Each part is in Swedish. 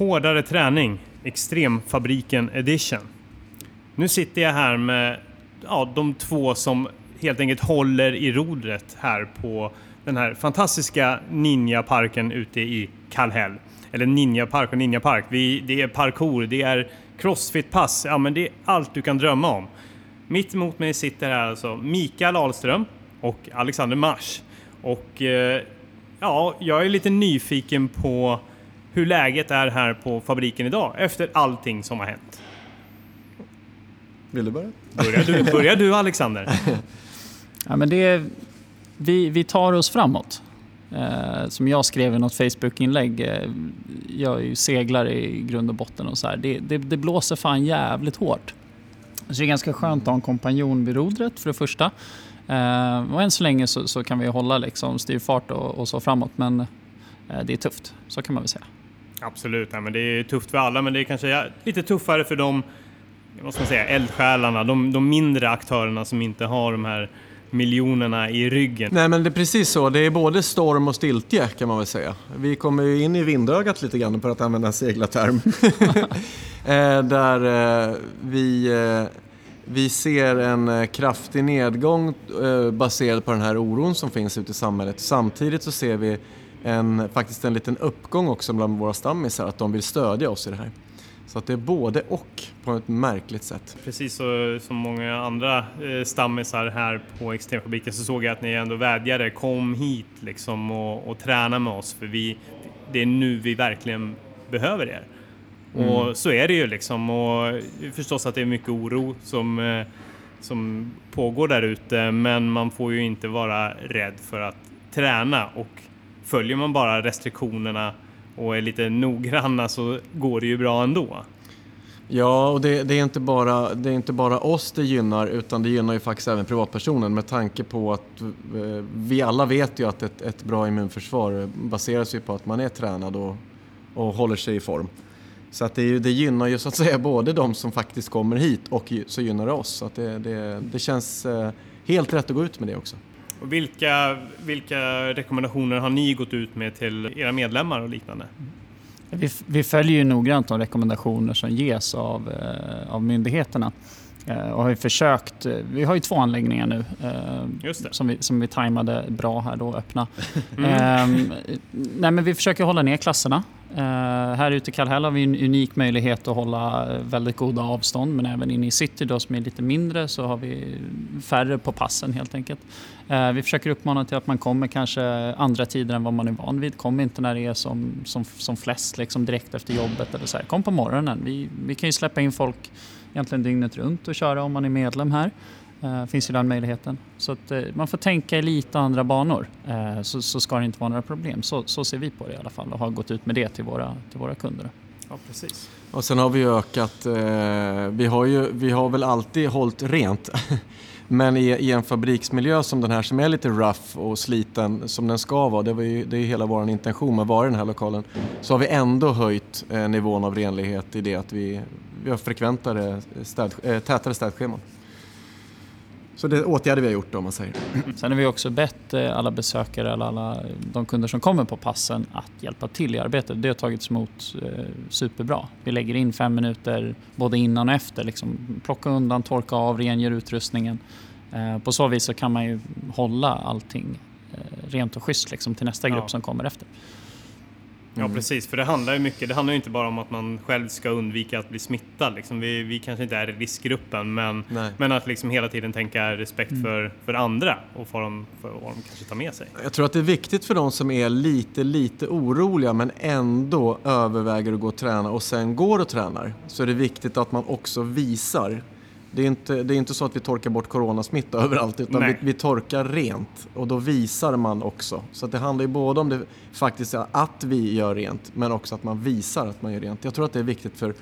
Hårdare träning, Extremfabriken edition. Nu sitter jag här med ja, de två som helt enkelt håller i rodret här på den här fantastiska ninjaparken ute i Kallhäll. Eller ninjapark och ninjapark. Vi, det är parkour, det är crossfit-pass, ja men det är allt du kan drömma om. Mitt emot mig sitter här alltså Mikael Ahlström och Alexander Mars. Och eh, ja, jag är lite nyfiken på hur läget är här på fabriken idag efter allting som har hänt. Vill du börja? Börjar du, börjar du Alexander? Ja, men det, vi, vi tar oss framåt. Eh, som jag skrev i något Facebook-inlägg, eh, jag är ju seglare i grund och botten och så här. Det, det, det blåser fan jävligt hårt. Så det är ganska skönt att ha en kompanjon vid rodret för det första. Eh, och än så länge så, så kan vi hålla liksom styrfart och, och så framåt men eh, det är tufft, så kan man väl säga. Absolut, ja, men det är tufft för alla men det är kanske lite tuffare för de vad ska man säga, eldsjälarna, de, de mindre aktörerna som inte har de här miljonerna i ryggen. Nej men det är precis så, det är både storm och stiltje kan man väl säga. Vi kommer ju in i vindögat lite grann för att använda en seglarterm. Eh, där eh, vi, eh, vi ser en kraftig nedgång baserad på den här oron som finns ute i samhället. Samtidigt så ser vi en, faktiskt en liten uppgång också bland våra stammisar, att de vill stödja oss i det här. Så att det är både och på ett märkligt sätt. Precis så, som många andra eh, stammisar här på Extremfabriken så såg jag att ni ändå vädjade, kom hit liksom och, och träna med oss för vi, det är nu vi verkligen behöver er. Mm. Och så är det ju liksom och förstås att det är mycket oro som, eh, som pågår där ute men man får ju inte vara rädd för att träna och följer man bara restriktionerna och är lite noggranna så går det ju bra ändå. Ja, och det, det, är inte bara, det är inte bara oss det gynnar utan det gynnar ju faktiskt även privatpersonen med tanke på att eh, vi alla vet ju att ett, ett bra immunförsvar baseras ju på att man är tränad och, och håller sig i form. Så att det, det gynnar ju så att säga både de som faktiskt kommer hit och så gynnar det oss. Så att det, det, det känns eh, helt rätt att gå ut med det också. Och vilka, vilka rekommendationer har ni gått ut med till era medlemmar och liknande? Vi, vi följer ju noggrant de rekommendationer som ges av, eh, av myndigheterna. Eh, och har försökt, eh, vi har ju två anläggningar nu som, vi, som vi tajmade bra här då öppna. Mm. Eh, nej men vi försöker hålla ner klasserna. Eh, här ute i Kallhäll har vi en unik möjlighet att hålla väldigt goda avstånd men även inne i city då som är lite mindre så har vi färre på passen helt enkelt. Eh, vi försöker uppmana till att man kommer kanske andra tider än vad man är van vid. Kom inte när det är som, som, som flest liksom direkt efter jobbet eller så här. Kom på morgonen. Vi, vi kan ju släppa in folk egentligen dygnet runt och köra om man är medlem här. Uh, finns ju den möjligheten. Så att, uh, man får tänka i lite andra banor uh, så, så, ska det inte vara några problem. Så, så, ser vi på det i alla fall och har gått ut med det till våra, till våra kunder. Ja, precis. Och sen har vi ökat, vi, har ju, vi har väl alltid hållit rent. Men i, i, en fabriksmiljö som den här som är lite rough och sliten som den ska vara, det, var ju, det är hela vår intention med att vara i den här lokalen, så har vi ändå höjt eh, nivån av renlighet i det att vi, vi har frekventare, städ, eh, tätare städscheman. Så det är åtgärder vi har gjort då, om man säger. Sen har vi också bett eh, alla besökare, alla, alla de kunder som kommer på passen att hjälpa till i arbetet. Det har tagits emot eh, superbra. Vi lägger in fem minuter både innan och efter. Liksom, plocka undan, torka av, rengör utrustningen. Eh, på så vis så kan man ju hålla allting eh, rent och schysst liksom, till nästa grupp ja. som kommer efter. Ja mm. precis, för det handlar ju mycket, det handlar ju inte bara om att man själv ska undvika att bli smittad. Liksom. Vi, vi kanske inte är i riskgruppen men, men att liksom hela tiden tänka respekt mm. för, för andra och för, dem, för vad de kanske tar med sig. Jag tror att det är viktigt för de som är lite, lite oroliga men ändå överväger att gå och träna och sen går och tränar. Så är det viktigt att man också visar det är, inte, det är inte så att vi torkar bort coronasmitta överallt utan vi, vi, torkar rent och då visar man också. Så det handlar ju både om det faktiskt att vi gör rent men också att man visar att man gör rent. Jag tror att det är viktigt för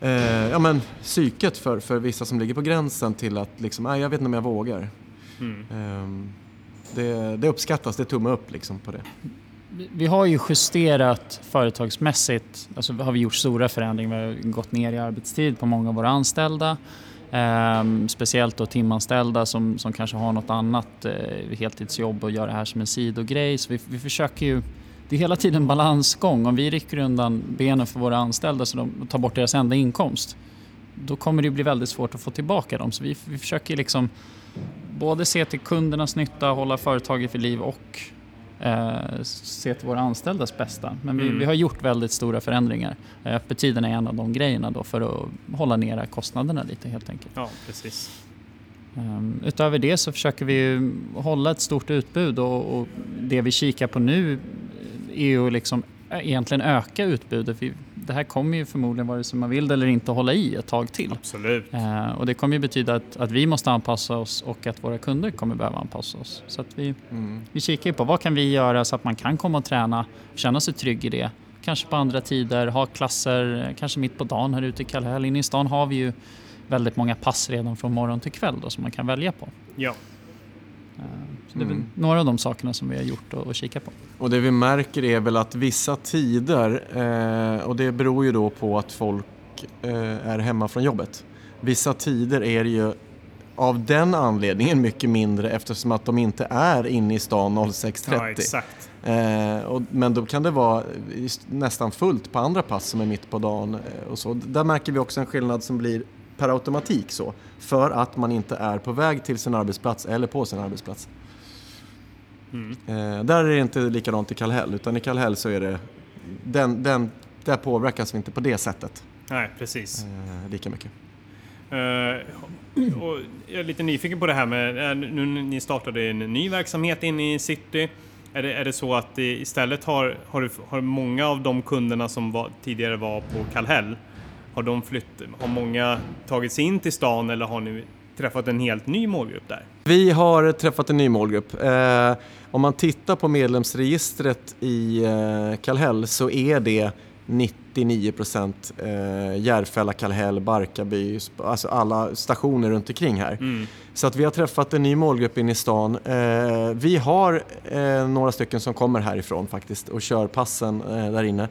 eh, ja, men, psyket för, för vissa som ligger på gränsen till att liksom, nej, jag vet inte om jag vågar. Mm. Eh, det, det uppskattas, det är tumme upp liksom på det vi har ju justerat företagsmässigt, alltså har vi gjort stora förändringar. Vi har gått ner i arbetstid på många av våra anställda. Eh, speciellt då timanställda som, som kanske har något annat eh, heltidsjobb och gör det här som en sidogrej. Så vi, vi försöker ju det är hela tiden balansgång. Om vi rycker undan benen för våra anställda så de tar bort deras enda inkomst, då kommer det bli väldigt svårt att få tillbaka dem. Så vi, vi försöker liksom både se till kundernas nytta, hålla företaget vid liv och eh, se till våra anställdas bästa. Men vi, mm. vi har gjort väldigt stora förändringar. Eh, öppettiden är en av de grejerna då för att hålla nere kostnaderna lite helt enkelt. Ja, precis. Um, utöver det så försöker vi hålla ett stort utbud och, och det vi kikar på nu är ju liksom egentligen öka utbudet. Vi, det här kommer ju förmodligen, vare sig man vill det eller inte, hålla i ett tag till. Absolut. Uh, och det kommer ju betyda att, att vi måste anpassa oss och att våra kunder kommer behöva anpassa oss. Så att vi, mm. vi kikar på vad kan vi göra så att man kan komma och träna, känna sig trygg i det. Kanske på andra tider, ha klasser, kanske mitt på dagen här ute i Kallhäll. Inne i stan har vi ju väldigt många pass redan från morgon till kväll då, som man kan välja på. Ja. Eh, så det är mm. några av de sakerna som vi har gjort och, och kikat på. Och det vi märker är väl att vissa tider, eh, och det beror ju då på att folk eh, är hemma från jobbet. Vissa tider är det ju av den anledningen mycket mindre eftersom att de inte är inne i stan 06.30. Ja, exakt. Eh, och, men då kan det vara nästan fullt på andra pass som är mitt på dagen. Eh, och så. Där märker vi också en skillnad som blir per automatik så. För att man inte är på väg till sin arbetsplats eller på sin arbetsplats. Mm. Eh, där är det inte likadant i Kallhäll, utan i Kallhäll så är det, den, den, där påverkas vi inte på det sättet. Nej, precis. Eh, lika mycket. Uh, jag är lite nyfiken på det här med, nu ni startade en ny verksamhet inne i city, är det, är det så att istället har, har, har många av de kunderna som var, tidigare var på Kallhäll har, de flytt, har många tagit sig in till stan eller har ni träffat en helt ny målgrupp där? Vi har träffat en ny målgrupp. Eh, om man tittar på medlemsregistret i eh, Kallhäll så är det 99 procent eh, Järfälla, Kallhäll, Barkarby, alltså alla stationer runt omkring här. Mm. Så att vi har träffat en ny målgrupp in i stan. Eh, vi har eh, några stycken som kommer härifrån faktiskt och kör passen eh, där inne.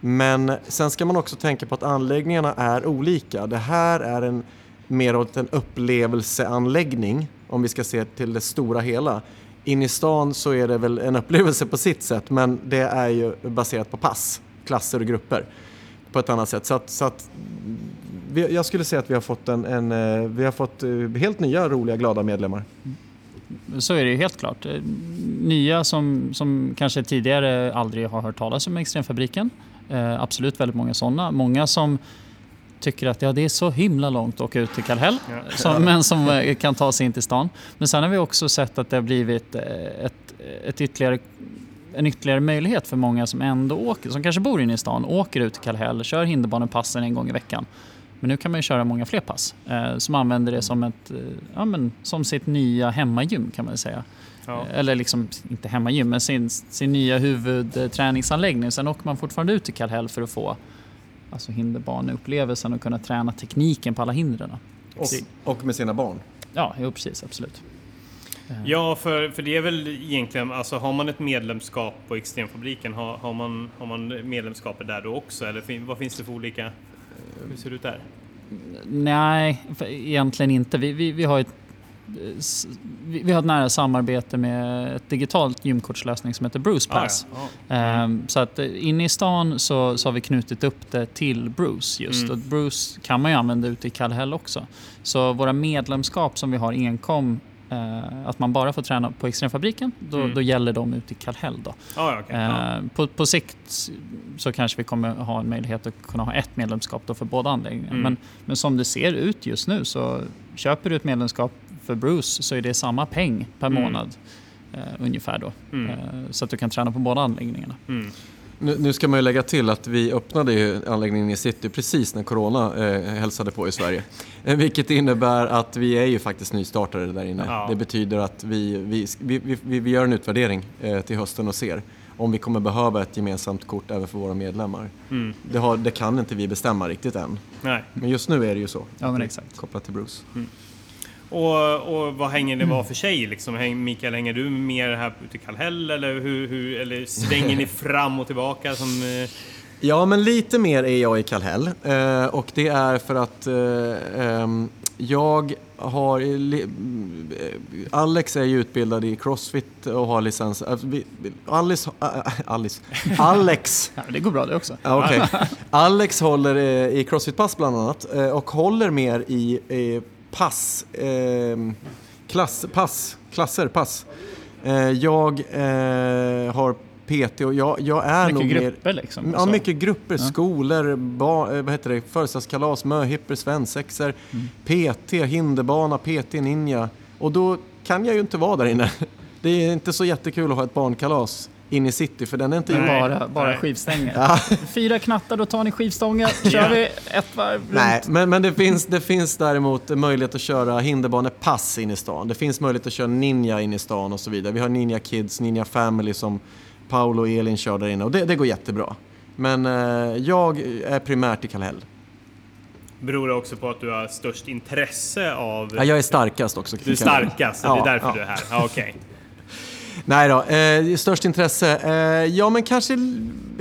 Men sen ska man också tänka på att anläggningarna är olika. Det här är en mer åt en upplevelseanläggning om vi ska se till det stora hela. In i stan så är det väl en upplevelse på sitt sätt men det är ju baserat på pass, klasser och grupper på ett annat sätt. Så att, så att vi, jag skulle säga att vi har fått, en, en, eh, vi har fått eh, helt nya, roliga, glada medlemmar. Mm. Så är det ju helt klart. Eh, nya som, som kanske tidigare aldrig har hört talas om Extremfabriken Eh, absolut väldigt många sådana. Många som tycker att ja, det är så himla långt att åka ut till Kallhäll, ja. som, men som eh, kan ta sig in till stan. Men sen har vi också sett att det har blivit eh, ett, ett ytterligare en ytterligare möjlighet för många som ändå åker, som kanske bor inne i stan, åker ut till Kallhäll, kör hinderbanepassen en gång i veckan. Men nu kan man ju köra många fler pass eh, som använder det som, ett, eh, ja, men, som sitt nya hemmagym kan man säga. Ja. Eller liksom, inte hemmagym, men sin, sin nya huvudträningsanläggning. Sen åker man fortfarande ut till Kallhäll för att få alltså hinderbaneupplevelsen och kunna träna tekniken på alla hindren. Och, och med sina barn? Ja, jo, precis, absolut. Ja, för, för det är väl egentligen, alltså har man ett medlemskap på Extremfabriken, har, har, man, har man medlemskapet där då också? Eller vad finns det för olika, hur ser det ut där? Nej, egentligen inte. Vi, vi, vi har ett vi har ett nära samarbete med ett digitalt gymkortslösning som heter Bruce Pass. Ah, ja. ah. Mm. Så att eh, inne i stan så, så har vi knutit upp det till Bruce just. Mm. Och Bruce kan man ju använda ute i Kallhäll också. Så våra medlemskap som vi har enkom Uh, att man bara får träna på Extremfabriken, då, mm. då gäller de ute i Kallhäll. Då. Oh, okay. uh, på, på sikt så kanske vi kommer ha en möjlighet att kunna ha ett medlemskap då för båda anläggningarna. Mm. Men, men som det ser ut just nu så köper du ett medlemskap för Bruce så är det samma peng per mm. månad uh, ungefär då. Mm. så att du kan träna på båda anläggningarna. Mm. Nu, nu, ska man ju lägga till att vi öppnade ju anläggningen i city precis när Corona eh, hälsade på i Sverige. Eh, vilket innebär att vi är ju faktiskt nystartade där inne. Ja. Det betyder att vi, vi, vi, vi, vi gör en utvärdering eh, till hösten och ser om vi kommer behöva ett gemensamt kort även för våra medlemmar. Mm. Det, har, det, kan inte vi bestämma riktigt än. Nej. Men just nu är det ju så. Ja, men exakt. Kopplat till Bruce. Mm. Och, och vad hänger det var för sig? Liksom? Mikael, hänger du mer här ute i Kallhäll eller, hur, hur, eller svänger ni fram och tillbaka? Som, eh... Ja, men lite mer är jag i Kallhäll. Eh, och det är för att eh, ehm, Jag har... Alex är ju utbildad i Crossfit och har licens. Äh, Alice... Äh, Alice. Alex... ja, det går bra det också. okay. Alex håller i Crossfit-pass bland annat och håller mer i pass... Ehm, klass, pass, klasser, pass. Jag har PT och jag, jag är mycket nog grupper mer, liksom? Ja, mycket grupper. Ja. Skolor, bar, eh, vad heter det, födelsedagskalas, möhippor, svensexor, mm. PT, hinderbana, PT, ninja. Och då kan jag ju inte vara där inne. Det är inte så jättekul att ha ett barnkalas in i city för den är inte... Nej, bara, bara skivstänger. Ja. Fyra knattar, då tar ni skivstången. kör vi ett varv runt. Nej, men, men det, finns, det finns däremot möjlighet att köra hinderbanepass in i stan. Det finns möjlighet att köra ninja in i stan och så vidare. Vi har Ninja Kids, Ninja Family som Paolo och Elin kör där inne och det, det går jättebra. Men eh, jag är primärt i Kallhäll. Beror det också på att du har störst intresse av... Ja, jag är starkast också. Du är starkast, ja, det är därför ja. du är här. Ja, okay. Nej då, eh, störst intresse? Eh, ja, men kanske,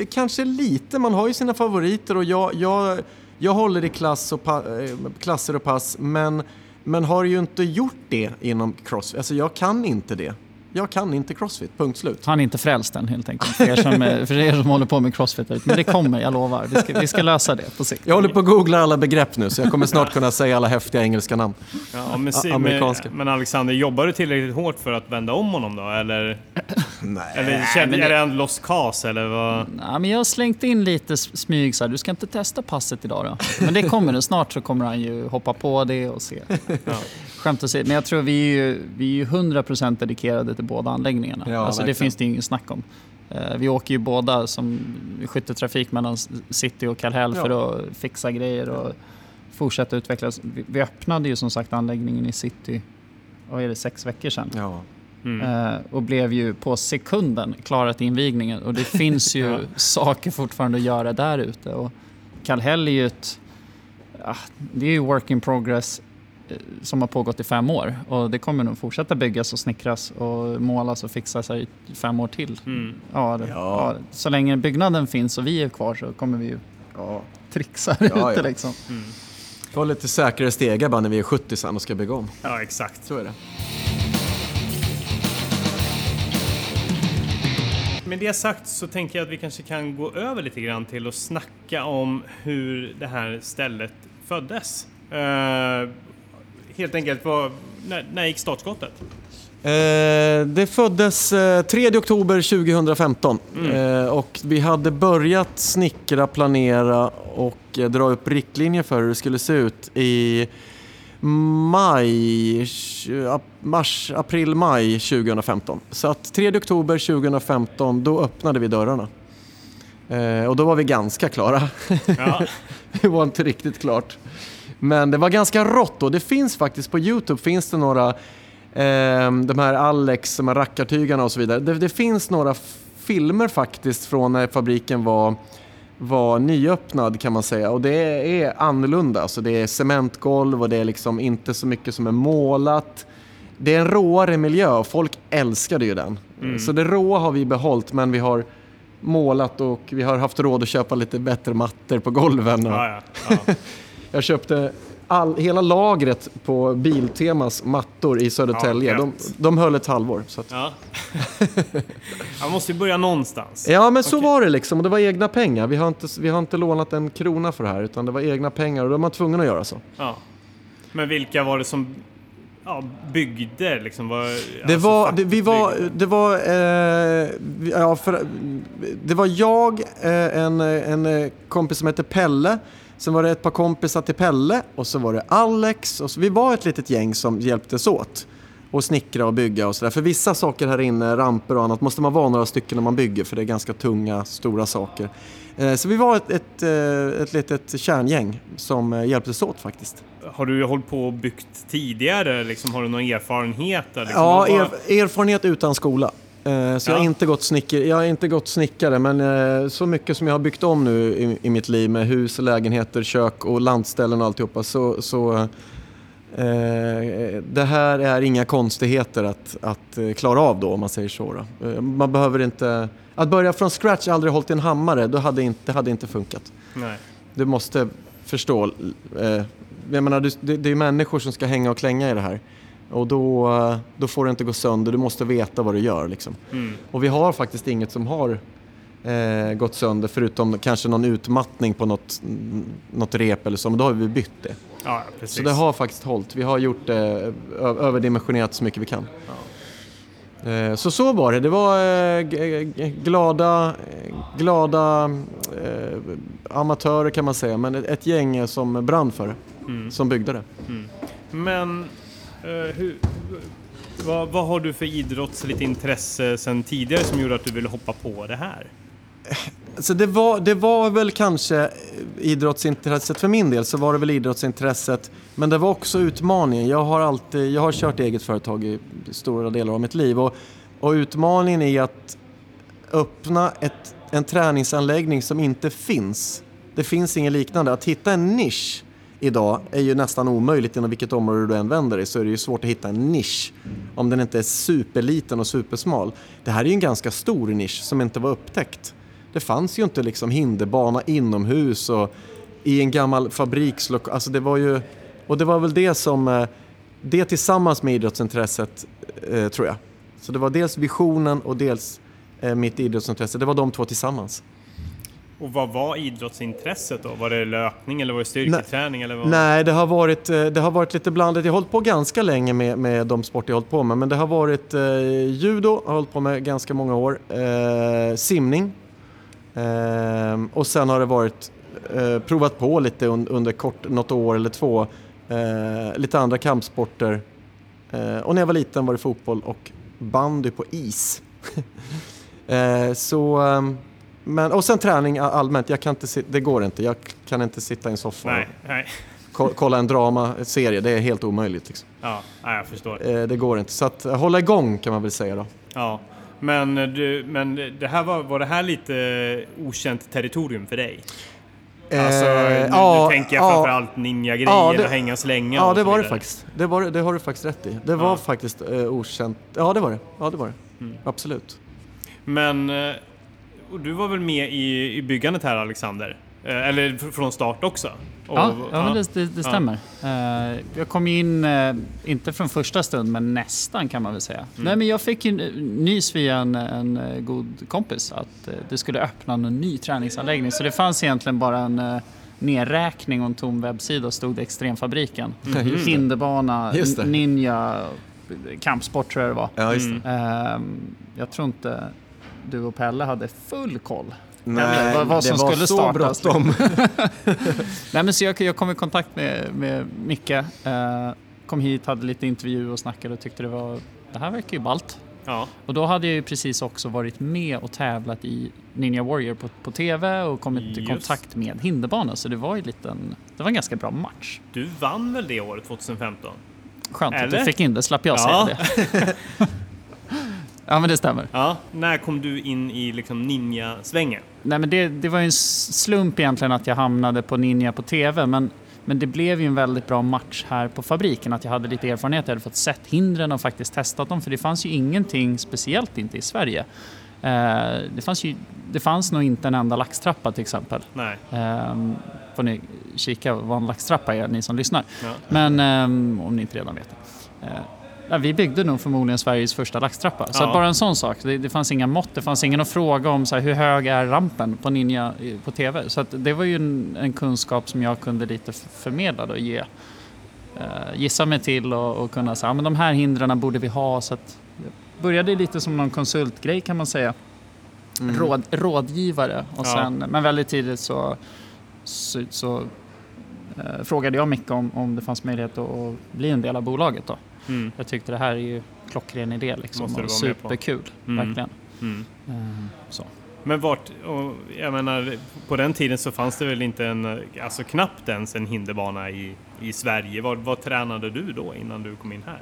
kanske lite. Man har ju sina favoriter och jag, jag, jag håller i klass och pa, eh, klasser och pass, men, men har ju inte gjort det inom crossfit. Alltså, jag kan inte det jag kan inte crossfit, punkt slut. Han är inte frälst än helt enkelt, för er som, för er som håller på med crossfit. Men det kommer, jag lovar. Vi ska, vi ska lösa det på sikt. Jag håller på att googla alla begrepp nu, så jag kommer snart kunna säga alla häftiga engelska namn. Ja, men, A amerikanska. Men Alexander, jobbar du tillräckligt hårt för att vända om honom då? Eller, Nej. eller känner, det... är det en lost cause? Eller vad? Nej, men jag har slängt in lite smyg så här, du ska inte testa passet idag då. Men det kommer nu, snart så kommer han ju hoppa på det och se. Ja. Skämt åsido, men jag tror vi är ju, vi är 100% dedikerade till båda anläggningarna. Ja, alltså, det finns det inget snack om. Uh, vi åker ju båda som skytteltrafik mellan city och Kallhäll ja. för att fixa grejer och fortsätta utvecklas. Vi, öppnade ju som sagt anläggningen i city, vad är det, sex veckor sedan. Ja. Mm. Uh, och blev ju på sekunden klara till invigningen. Och det finns ju ja. saker fortfarande att göra där ute. Och Kallhäll är ju ett... Ja, det är ju work in progress Eh, som har pågått i fem år och det kommer nog fortsätta byggas och snickras och målas och fixas i fem år till. Mm. Ja, det, ja. ja, så länge byggnaden finns och vi är kvar så kommer vi ju ja. trixa ja, ute liksom. Mm. Få lite säkrare stegar bara när vi är 70 sen och ska bygga om. Ja, exakt. Så är det. Med det sagt så tänker jag att vi kanske kan gå över lite grann till att snacka om hur det här stället föddes. Helt enkelt, var, när, när gick startskottet? Eh, det föddes eh, 3 oktober 2015 mm. eh, och vi hade börjat snickra, planera och eh, dra upp riktlinjer för hur det skulle se ut i maj, mars, april, maj 2015. Så att 3 oktober 2015 då öppnade vi dörrarna. Eh, och då var vi ganska klara. Ja. det var inte riktigt klart. Men det var ganska rått då. Det finns faktiskt på Youtube finns det några, eh, de här Alex, de här rackartygarna och så vidare. Det, det finns några filmer faktiskt från när fabriken var var nyöppnad kan man säga och det är annorlunda. Alltså det är cementgolv och det är liksom inte så mycket som är målat. Det är en råare miljö och folk älskade ju den. Mm. Så det råa har vi behållit men vi har målat och vi har haft råd att köpa lite bättre mattor på golven. Ja, ja, ja. Jag köpte all, hela lagret på Biltemas mattor i Södertälje. Ja, de, de höll ett halvår. Så att... ja. Man måste ju börja någonstans. Ja, men så okay. var det liksom. Och det var egna pengar. Vi har, inte, vi har inte lånat en krona för det här, utan det var egna pengar och då var man tvungen att göra så. Ja. Men vilka var det som ja, byggde liksom? Var, det, alltså var, det, vi var, det var, eh, ja, för, det var jag, eh, en, en kompis som heter Pelle Sen var det ett par kompisar till Pelle och så var det Alex. Och så, vi var ett litet gäng som hjälptes åt. Och snickra och bygga och sådär. För vissa saker här inne, ramper och annat, måste man vara några stycken när man bygger för det är ganska tunga, stora saker. Eh, så vi var ett, ett, eh, ett litet kärngäng som eh, hjälptes åt faktiskt. Har du hållit på och byggt tidigare? Liksom, har du någon erfarenhet? Liksom? Ja, er, erfarenhet utan skola. Eh, så ja. jag, har inte gått snickare, jag har inte gått snickare, men eh, så mycket som jag har byggt om nu i, i mitt liv med hus, lägenheter, kök och lantställen och alltihopa så, så eh, det här är inga konstigheter att, att klara av då om man säger så. Då. Man behöver inte... Att börja från scratch, aldrig hållit i en hammare, då hade inte, det hade inte funkat. Nej. Du måste förstå jag menar, det är människor som ska hänga och klänga i det här. Och då, då får det inte gå sönder, du måste veta vad du gör. Liksom. Mm. Och vi har faktiskt inget som har eh, gått sönder förutom kanske någon utmattning på något, något rep eller så, men då har vi bytt det. Ja, så det har faktiskt hållit. Vi har gjort det överdimensionerat så mycket vi kan. Ja. Eh, så så var det. Det var eh, glada, glada eh, amatörer kan man säga, men ett gäng som brann för det, mm. som byggde det. Mm. Men Eh, hur, vad, vad, har du för idrottsligt intresse sedan tidigare som gjorde att du ville hoppa på det här? Så det, var, det var väl kanske idrottsintresset för min del, så var det väl idrottsintresset. Men det var också utmaningen. Jag har, alltid, jag har kört eget företag i stora delar av mitt liv. Och, och utmaningen är att öppna ett, en träningsanläggning som inte finns. Det finns inget liknande. Att hitta en nisch idag är ju nästan omöjligt inom vilket område du än vänder dig så är det ju svårt att hitta en nisch om den inte är superliten och supersmal. Det här är ju en ganska stor nisch som inte var upptäckt. Det fanns ju inte liksom hinderbana inomhus och i en gammal fabrikslokal. Alltså det var ju, och det var väl det som, eh, det tillsammans med idrottsintresset eh, tror jag. Så det var dels visionen och dels eh, mitt idrottsintresse. Det var de två tillsammans. Och vad var idrottsintresset då? Var det löpning eller var det styrketräning? Eller vad? Nej, det har, varit, eh, det har varit lite blandat. Jag har hållit på ganska länge med, med de sporter jag har hållit på med. Men det har varit eh, judo, har hållit på med ganska många år. Eh, simning. Eh, och sen har det varit eh, provat på lite un, under kort, något år eller två. Eh, lite andra kampsporter. och när jag var liten var det fotboll och bandy på is. så ehm, men, och sen träning allmänt, jag kan inte, det går inte. Jag kan inte sitta i en soffa nej, nej. och kolla en dramaserie, det är helt omöjligt. Liksom. Ja, jag förstår. Eh, det går inte. Så att eh, hålla igång kan man väl säga då. Ja, men, eh, du, men det här var, var det här lite okänt territorium för dig? Alltså, nu, ja, nu tänker jag ja, framförallt ninja-grejer ja, och hänga och slänga Ja, det var det faktiskt. Det, var, det har du faktiskt rätt i. Det var faktiskt eh, okänt. Ja, det var det. Ja, det var det. Mm. Absolut. Men och du var väl med i, i byggandet här Alexander? Eh, eller från start också? Och, ja, ja, men det, det, det stämmer. Ja. Uh, jag kom in, uh, inte från första stund, men nästan kan man väl säga. Mm. Nej, men jag fick ju nys via en, en god kompis att uh, det skulle öppna en ny träningsanläggning. Så det fanns egentligen bara en uh, nedräkning och en tom webbsida och stod det Extremfabriken. Mm. Hinderbana, ninja, kampsport tror jag det var. Ja, just det. Mm. jag tror inte du och Pelle hade full koll. Nej, vad, vad som det var skulle så bråttom. Nej, men så jag, jag kom i kontakt med, med Micke, eh, kom hit, hade lite intervju och snackade och tyckte det var, det här verkar ju ballt. Ja. Och då hade jag ju precis också varit med och tävlat i Ninja Warrior på, på TV och kommit Just. i kontakt med hinderbana så det var ju liten, det var en ganska bra match. Du vann väl det året 2015? Skönt Eller? att du fick in det, slapp jag ja. säga det. Ja, men det stämmer. Ja, när kom du in i liksom ninja-svängen? Nej, men det, det var ju en slump egentligen att jag hamnade på Ninja på TV, men, men det blev ju en väldigt bra match här på fabriken, att jag hade lite erfarenhet, jag hade fått sett hindren och faktiskt testat dem, för det fanns ju ingenting speciellt inte i Sverige. Eh, det, fanns ju, det fanns nog inte en enda laxtrappa till exempel. Nej. Eh, får ni kika vad en laxtrappa är, ni som lyssnar. Ja. Men eh, om ni inte redan vet det. Eh, Ja, vi byggde nog förmodligen Sveriges första laxtrappa. Så ja. bara en sån sak. Det, det, fanns inga mått, det fanns ingen att fråga om så här, hur hög är rampen på Ninja på TV. Så det var ju en, en, kunskap som jag kunde lite förmedla och ge. Uh, gissa mig till och, och kunna säga, ja, men de här hindren borde vi ha. Så att, det började lite som någon konsultgrej kan man säga. Mm. Råd, rådgivare. Och sen, ja. Men väldigt tidigt så, så, så uh, frågade jag Micke om, om det fanns möjlighet att, att bli en del av bolaget. Då. Mm. Jag tyckte det här är ju klockren idé liksom. Och superkul, mm. verkligen. Mm. Uh, så. Men vart, och jag menar, på den tiden så fanns det väl inte en, alltså knappt ens en hinderbana i, i Sverige. Vad, vad tränade du då innan du kom in här?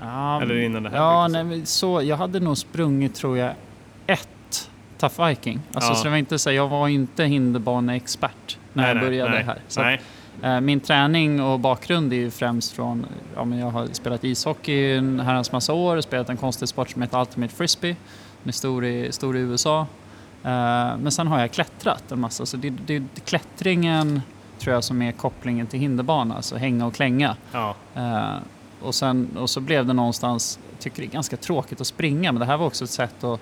Um, Eller innan det här? Ja, nej, så, jag hade nog sprungit tror jag ett Tough Viking. Alltså, ja. Så det var inte så, jag var inte hinderbaneexpert när nej, jag började nej, här. Så nej. Eh, min träning och bakgrund är ju främst från, ja, men jag har spelat ishockey en herrans massa år, spelat en konstig sport som heter Ultimate Frisbee, som är stor i, stor i USA. Eh, men sen har jag klättrat en massa, så det, det, klättringen tror jag som är kopplingen till hinderbana, alltså hänga och klänga. Ja. Eh, och, sen, och så blev det någonstans, jag tycker det är ganska tråkigt att springa, men det här var också ett sätt att,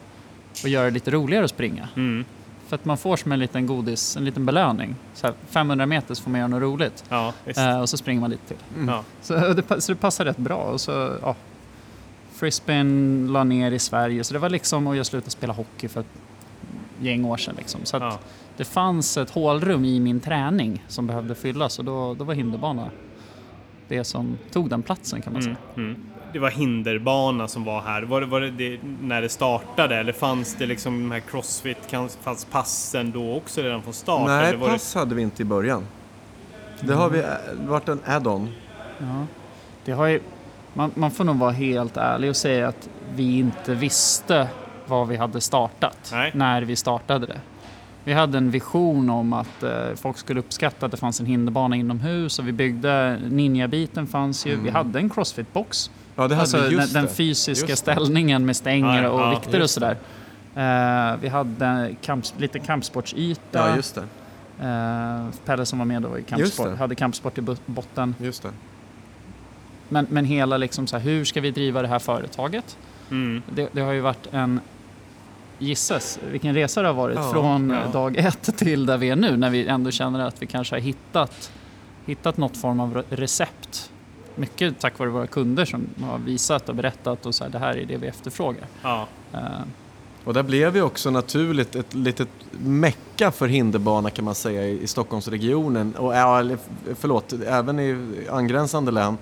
att göra det lite roligare att springa. Mm. För att man får som en liten godis, en liten belöning. Så här, 500 meter så får man göra något roligt. Ja. Eh, och så springer man lite till. Ja. Så det, så det passar rätt bra. Och så, ja, Frisbeen la ner i Sverige, så det var liksom, och jag slutade spela hockey för ett gäng år sedan. Liksom. Så Ja. det fanns ett hålrum i min träning som behövde fyllas och då, då var hinderbana det som tog den platsen kan man Mm. säga. Mm. Det var hinderbana som var här. Var det, var det, det när det startade eller fanns det liksom de här crossfit, fanns passen då också redan från start? Nej, eller var pass hade vi inte i början. Det har vi, det har varit en add-on. Ja. Det har ju, man, man får nog vara helt ärlig och säga att vi inte visste vad vi hade startat Nej. när vi startade det. Vi hade en vision om att eh, folk skulle uppskatta att det fanns en hinderbana inomhus och vi byggde, ninja-biten fanns ju, vi hade en crossfit-box. Ja, det hade Alltså just den, fysiska Just ställningen med stänger Ja, och ja, vikter och sådär. Eh, vi hade kamp, lite kampsportsyta. Ja, just det. Eh, Pelle som var med då i kampsport, hade kampsport i bo- botten. Just det. Men, men hela liksom så här, hur ska vi driva det här företaget? Mm. Det, det har ju varit en, gissas vilken resa det har varit Ja, från ja. dag ett till där vi är nu när vi ändå känner att vi kanske har hittat, hittat något form av re- recept. Mycket tack vare våra kunder som har visat och berättat och så här, det här är det vi efterfrågar. Ja. Eh, Och där blev vi också naturligt ett litet mecka för hinderbana kan man säga i, Stockholmsregionen och förlåt, även i angränsande län.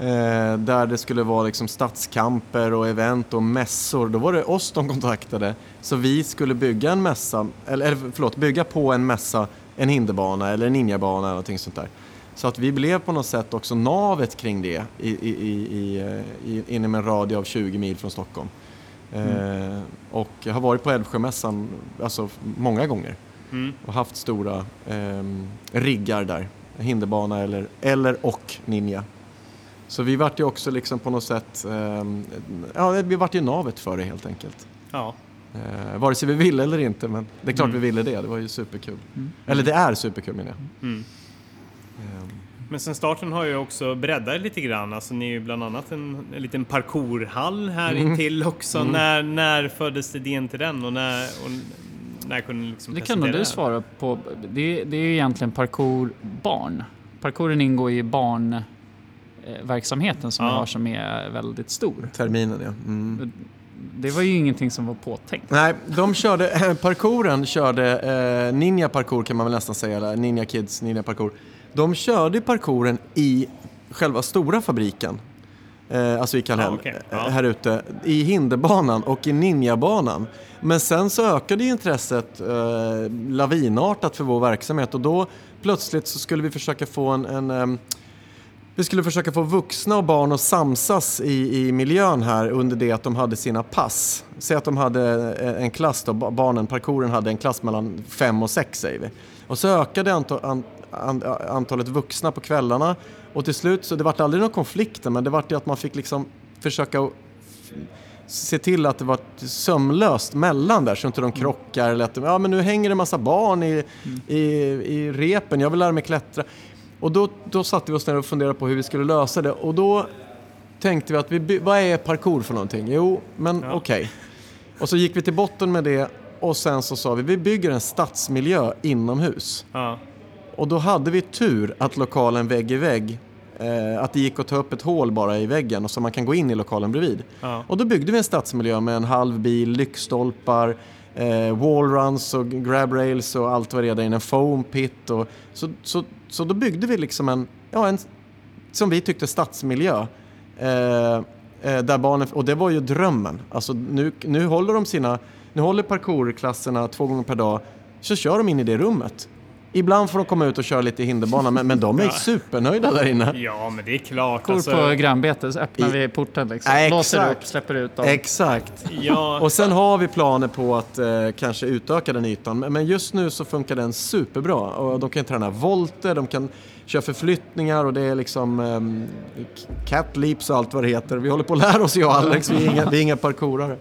Eh, där det skulle vara liksom stadskamper och event och mässor. Då var det oss de kontaktade. Så vi skulle bygga en mässa, eller, eller förlåt, bygga på en mässa en hinderbana eller en ninjabana eller någonting sånt där. Så att vi blev på något sätt också navet kring det i, i, i, i, eh, inom en radie av 20 mil från Stockholm. Eh, och jag har varit på Älvsjömässan alltså, många gånger Mm. och haft stora ehm, riggar där. Hinderbana eller, eller och ninja. Så vi vart ju också liksom på något sätt, ehm, ja vi vart ju navet för det helt enkelt. Ja. Eh, vare sig vi ville eller inte, men det är klart Mm. vi ville det. Det var ju superkul. Mm. Eller det är superkul menar jag. Ehm, Men sen starten har ju också breddat lite grann. Alltså ni är ju bland annat en, en liten parkourhall här Mm. intill också. Mm. När, när föddes idén till den och när, och när kunde ni liksom det kan nog du svara på. Det, det är ju egentligen parkourbarn. Parkouren ingår i barnverksamheten som vi Ja. har som är väldigt stor. terminen ja. Mm. Det var ju ingenting som var påtänkt. Nej, de körde, parkouren körde, eh, Ninja Parkour kan man väl nästan säga, eller Ninja Kids Ninja Parkour. De körde parkouren i själva stora fabriken, eh, alltså i Kallhäll, Ja, okej. eh, Ja. här ute, i hinderbanan och i ninjabanan. Men sen så ökade intresset eh, lavinartat för vår verksamhet och då plötsligt så skulle vi försöka få en, en ehm, vi skulle försöka få vuxna och barn att samsas i, i miljön här under det att de hade sina pass. Säg att de hade eh, en klass då, ba- barnen, parkouren hade en klass mellan fem och sex säger vi. Och så ökade antal, an, an, antalet vuxna på kvällarna och till slut så det vart aldrig några konflikter men det vart ju att man fick liksom försöka se till att det var sömlöst mellan där så inte de krockar eller att de, ja men nu hänger det en massa barn i, i, i repen, jag vill lära mig klättra. Och då, då satte vi oss ner och funderade på hur vi skulle lösa det och då tänkte vi att vi, vad är parkour för någonting? Jo, men Ja. okej. Och så gick vi till botten med det och sen så sa vi vi bygger en stadsmiljö inomhus. Ja. Och då hade vi tur att lokalen vägg i vägg, eh, att det gick att ta upp ett hål bara i väggen och så man kan gå in i lokalen bredvid. Ja. Och då byggde vi en stadsmiljö med en halv bil, lyktstolpar, eh, wallruns och grab rails och allt vad det är där inne, en foam pit. Och, så, så, så då byggde vi liksom en, ja, en som vi tyckte stadsmiljö. Eh, eh, där barnen, och det var ju drömmen. Alltså nu, nu håller de sina, nu håller parkourklasserna två gånger per dag, så kör de in i det rummet. Ibland får de komma ut och köra lite i hinderbana, men, men de är Ja. supernöjda där inne. ja, men det är klart. Kor Alltså, på grannbete så öppnar I- vi porten liksom. Ja, Låser exakt. upp, släpper ut dem. Exakt. ja, Och sen har vi planer på att eh, kanske utöka den ytan. Men- Men just nu så funkar den superbra. Och de kan träna volter, de kan köra förflyttningar och det är liksom um, cat leaps och allt vad det heter. Vi håller på att lära oss jag och Alex, vi är inga, vi är inga parkourare.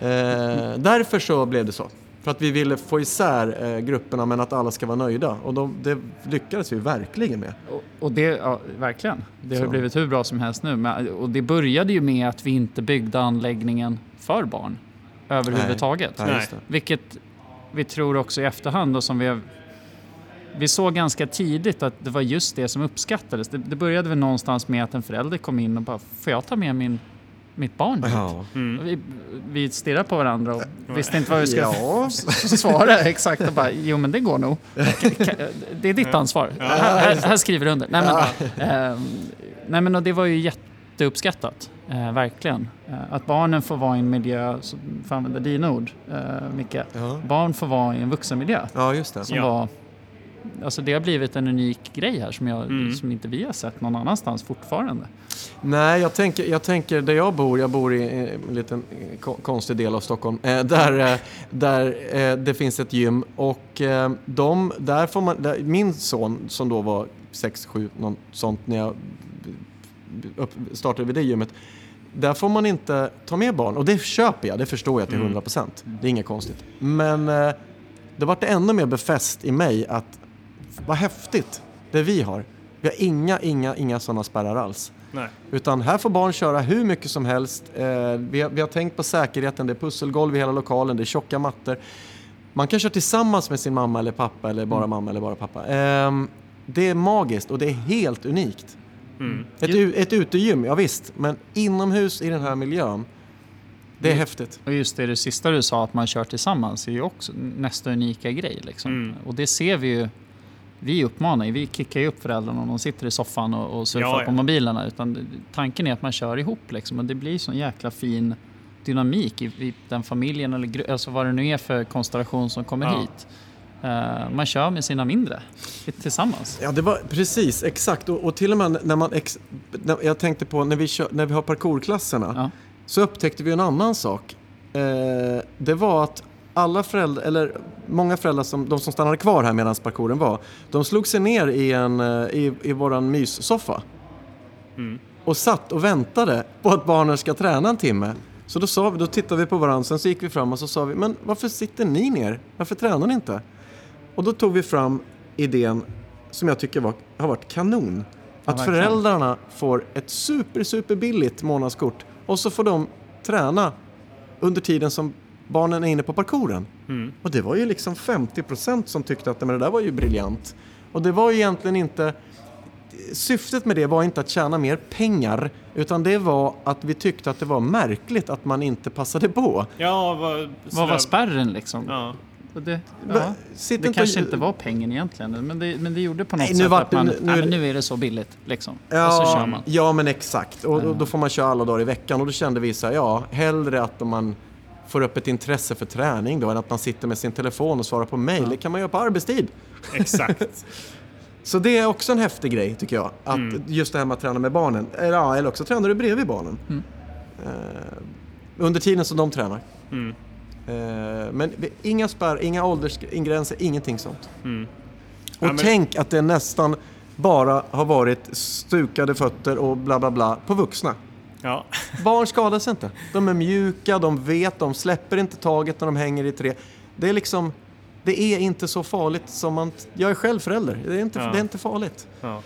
Eh, därför så blev det så. För att vi ville få isär eh, grupperna men att alla ska vara nöjda. Och de, det lyckades vi verkligen med. Och, och det, ja, verkligen. Det har blivit hur bra som helst nu. Men, och det började ju med att vi inte byggde anläggningen för barn överhuvudtaget. Nej, nej, Vilket vi tror också i efterhand och som vi har vi såg ganska tidigt att det var just det som uppskattades. Det, det började väl någonstans med att en förälder kom in och bara, får jag ta med min, mitt barn hit? Ja. Mm. Vi, vi stirrade på varandra och visste inte vad vi skulle ja. svara exakt. Och bara, jo men det går nog. Det är ditt ansvar. Ja. Här, här, skriver du under. Nej men, eh, nej, men och det var ju jätteuppskattat. Eh, verkligen. Eh, att barnen får vara i en miljö, för att använda dina ord eh, Micke, ja. barn får vara i en vuxenmiljö. Ja, just det. Som ja. var Alltså det har blivit en unik grej här som, jag, mm. som inte vi har sett någon annanstans fortfarande. Nej, jag tänker, jag tänker där jag bor, jag bor i en liten konstig del av Stockholm, eh, där, eh, där eh, det finns ett gym och eh, de, där får man, där, min son som då var 6-7, något sånt när jag upp, startade vid det gymmet, där får man inte ta med barn och det köper jag, det förstår jag till 100%. Mm. Det är inget konstigt. Men eh, det vart ännu mer befäst i mig att vad häftigt det vi har. Vi har inga, inga, inga sådana spärrar alls. Nej. Utan här får barn köra hur mycket som helst. Eh, vi, har, vi har tänkt på säkerheten, det är pusselgolv i hela lokalen, det är tjocka mattor. Man kan köra tillsammans med sin mamma eller pappa eller bara mm. mamma eller bara pappa. Eh, det är magiskt och det är helt unikt. Mm. Ett, ett utegym, ja visst, men inomhus i den här miljön det är häftigt. Och just det, det sista du sa, att man kör tillsammans, är ju också nästa unika grej. Liksom. Mm. Och det ser vi ju vi uppmanar ju, vi kickar ju upp föräldrarna om de sitter i soffan och, och surfar ja, ja. på mobilerna. Utan tanken är att man kör ihop liksom, och det blir sån jäkla fin dynamik i, i den familjen eller alltså vad det nu är för konstellation som kommer ja. hit. Uh, man kör med sina mindre tillsammans. Ja, det var precis exakt. Och, och till och med när man... Ex, när, jag tänkte på när vi, kör, när vi har parkourklasserna ja. så upptäckte vi en annan sak. Uh, det var att alla föräldrar, eller många föräldrar, som, de som stannade kvar här medan parkouren var, de slog sig ner i, en, eh, i, i våran myssoffa. Mm. Och satt och väntade på att barnen ska träna en timme. Så då, sa vi, då tittade vi på varandra, sen så gick vi fram och så sa vi, men varför sitter ni ner? Varför tränar ni inte? Och då tog vi fram idén som jag tycker var, har varit kanon. Att ja, föräldrarna får ett super, super billigt månadskort och så får de träna under tiden som barnen är inne på parkouren. Mm. Och det var ju liksom 50% som tyckte att men det där var ju briljant. Och det var ju egentligen inte Syftet med det var inte att tjäna mer pengar utan det var att vi tyckte att det var märkligt att man inte passade på. Ja, vad, vad var spärren liksom? Ja. Det, ja, det kanske inte var pengen egentligen, men det, men det gjorde på något nej, sätt att man, nu, nej, nu är det så billigt. Liksom. Ja, och så kör man. ja men exakt. Och, och, då får man köra alla dagar i veckan och då kände vi så här, ja, hellre att man får upp ett intresse för träning då än att man sitter med sin telefon och svarar på mail. Ja. Det kan man göra på arbetstid. Exakt. Så det är också en häftig grej tycker jag. Att mm. Just det här med att träna med barnen. Ja, eller också tränar du bredvid barnen. Mm. Uh, under tiden som de tränar. Mm. Uh, men inga spärr, inga åldersgränser, ingenting sånt. Mm. Och ja, men... tänk att det nästan bara har varit stukade fötter och bla bla bla på vuxna. Ja. Barn skadas inte. De är mjuka, de vet, de släpper inte taget när de hänger i tre. Det är liksom, det är inte så farligt som man... Jag är själv förälder, det är inte, ja. det är inte farligt. Ja.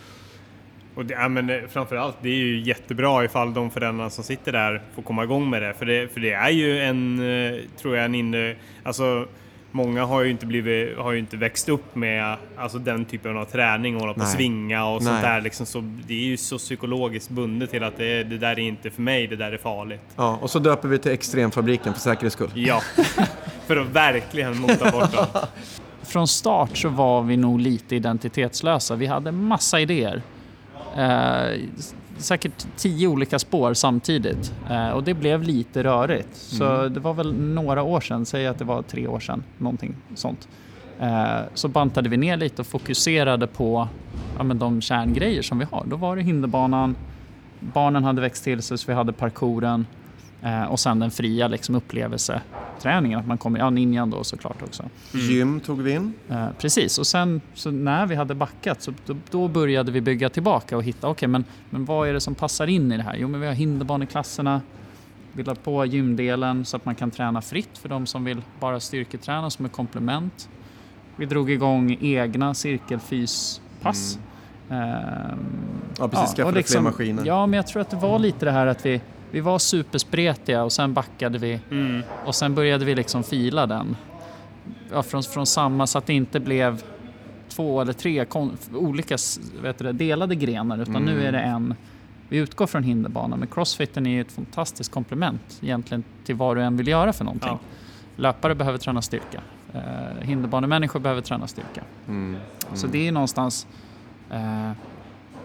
Och det, ja, men eh, framförallt, det är ju jättebra ifall de föräldrarna som sitter där får komma igång med det. För det, för det är ju en, eh, tror jag, en inne... Alltså, många har ju inte, blivit, har ju inte växt upp med alltså, den typen av träning, hålla på och svinga och Nej. sånt där. Liksom, så det är ju så psykologiskt bundet till att det, det, där är inte för mig, det där är farligt. Ja, och så döper vi till Extremfabriken för säkerhets skull. Ja, för att verkligen mota bort dem. Från start så var vi nog lite identitetslösa. Vi hade massa idéer. Eh, säkert tio olika spår samtidigt eh, och det blev lite rörigt. Så mm. det var väl några år sedan, säg att det var tre år sedan, någonting sånt. Eh, så bantade vi ner lite och fokuserade på ja, men de kärngrejer som vi har. Då var det hinderbanan, barnen hade växt till sig så vi hade parkouren Eh, och sen den fria liksom, upplevelseträningen, att man kommer, ja ninjan då såklart också. Mm. Gym tog vi in. Eh, precis, och sen så när vi hade backat så då, då började vi bygga tillbaka och hitta, okej okay, men, men vad är det som passar in i det här? Jo men vi har hinderbaneklasserna, Vi la på gymdelen så att man kan träna fritt för de som vill bara styrketräna som ett komplement. Vi drog igång egna cirkelfyspass. Mm. Ehm, ja, precis. Skaffade ja, liksom, fler maskiner. Ja, men jag tror att det var lite det här att vi, vi var superspretiga och sen backade vi mm. och sen började vi liksom fila den. Ja, från, från samma så att det inte blev två eller tre olika vet du, delade grenar utan mm. nu är det en vi utgår från hinderbanan men crossfiten är ett fantastiskt komplement egentligen till vad du än vill göra för någonting. Ja. Löpare behöver träna styrka. Eh, hinderbanemänniskor behöver träna styrka. Mm. Mm. Så det är någonstans eh,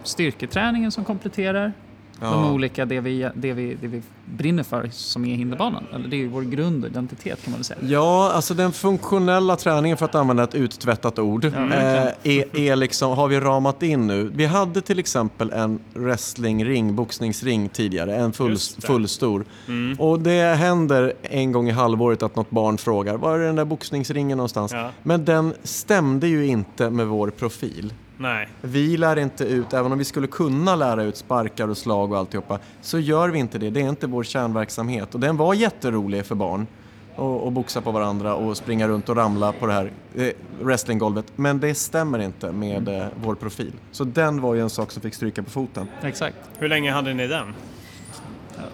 styrketräningen som kompletterar ja. de olika, det vi, det, vi, det vi brinner för som är hinderbanan. Eller det är vår grundidentitet kan man väl säga. Ja, alltså den funktionella träningen för att använda ett uttvättat ord ja, eh, är, är liksom, har vi ramat in nu. Vi hade till exempel en wrestlingring, boxningsring tidigare, en full, fullstor. Mm. Och det händer en gång i halvåret att något barn frågar var är den där boxningsringen någonstans? Ja. Men den stämde ju inte med vår profil. Nej. Vi lär inte ut, även om vi skulle kunna lära ut sparkar och slag och alltihopa, så gör vi inte det. Det är inte vår kärnverksamhet. Och den var jätterolig för barn och, boxa på varandra och springa runt och ramla på det här eh, wrestlinggolvet. Men det stämmer inte med eh, vår profil. Så den var ju en sak som fick stryka på foten. Exakt. Hur länge hade ni den?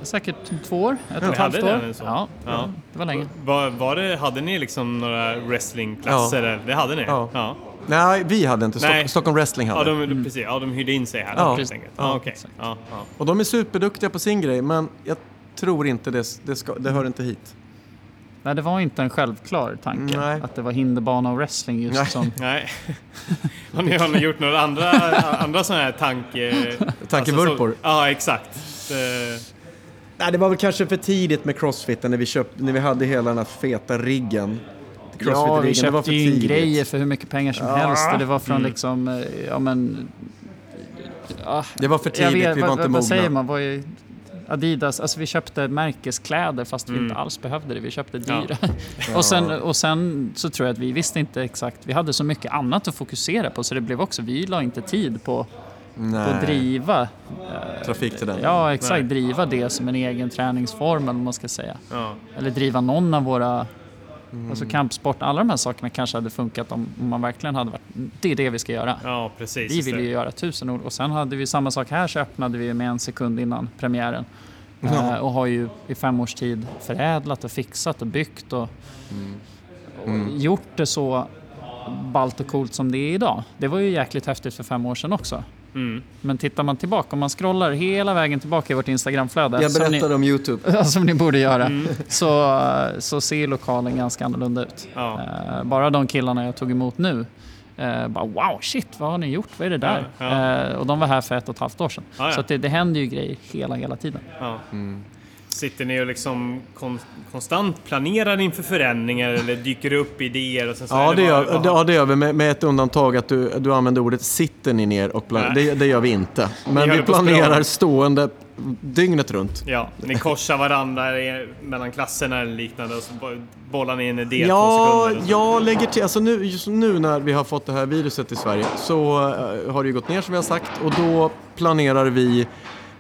Säkert två år, ett och ett halvt år. Ja, ja, det var länge. Var, var det, hade ni liksom några wrestlingklasser? Ja. Det hade ni? Ja. ja. Nej, vi hade inte. Stock, Stockholm Wrestling hade. Ja, de, mm. precis. Ja, de hyrde in sig här. Ja. Helt enkelt. Ja, okay. ja, ja. Och de är superduktiga på sin grej, men jag tror inte det, det, ska, det hör inte hit. Nej, det var inte en självklar tanke Nej. att det var hinderbana och wrestling just Nej. som... Nej. har, ni, har ni gjort några andra, andra sådana här tanke... Tankevurpor? Alltså, ja, exakt. Det... Nej, det var väl kanske för tidigt med crossfiten när vi, köpt, när vi hade hela den här feta riggen. Ja, vi köpte ju in grejer för hur mycket pengar som ja. helst och det var från mm. liksom, eh, ja men... Ja, det var för tidigt, vet, vi var vad, inte mogna. Vad säger man? Vad är, Adidas, alltså vi köpte märkeskläder fast mm. vi inte alls behövde det. Vi köpte dyra. Ja. och, sen, och sen så tror jag att vi visste inte exakt, vi hade så mycket annat att fokusera på så det blev också, vi la inte tid på Nej. att driva eh, trafik till den. Ja, exakt. Nej. Driva det som en egen träningsform eller man ska säga. Ja. Eller driva någon av våra Mm. Alltså kampsport, alla de här sakerna kanske hade funkat om, om, man verkligen hade varit, det är det vi ska göra. Ja, precis. Vi vill ju göra tusen ord och sen hade vi samma sak här så öppnade vi med en sekund innan premiären. Ja. Uh, och har ju i fem års tid förädlat och fixat och byggt och, mm. Mm. och gjort det så ballt och coolt som det är idag. Det var ju jäkligt häftigt för fem år sedan också. Mm. Men tittar man tillbaka, om man scrollar hela vägen tillbaka i vårt Instagramflöde. Jag berättade om Youtube. som ni borde göra. Mm. Så, så ser lokalen ganska annorlunda ut. Ja. Uh, bara de killarna jag tog emot nu. Uh, bara wow, shit, vad har ni gjort? Vad är det där? Ja, ja. Uh, och de var här för ett och ett halvt år sedan. Så det, det händer ju grejer hela, hela tiden. Mm. Sitter ni och liksom kon konstant planerar inför förändringar eller dyker det upp idéer? Och sen så ja, det, det gör, ja, det gör vi med, med, ett undantag att du, du använder ordet sitter ni ner och planerar. Det, det, gör vi inte. Men vi planerar stående dygnet runt. Ja, ni korsar varandra mellan klasserna eller liknande och så bollar ni en idé ja, två Jag lägger till, alltså nu, just nu när vi har fått det här viruset i Sverige så uh, har det ju gått ner som vi har sagt och då planerar vi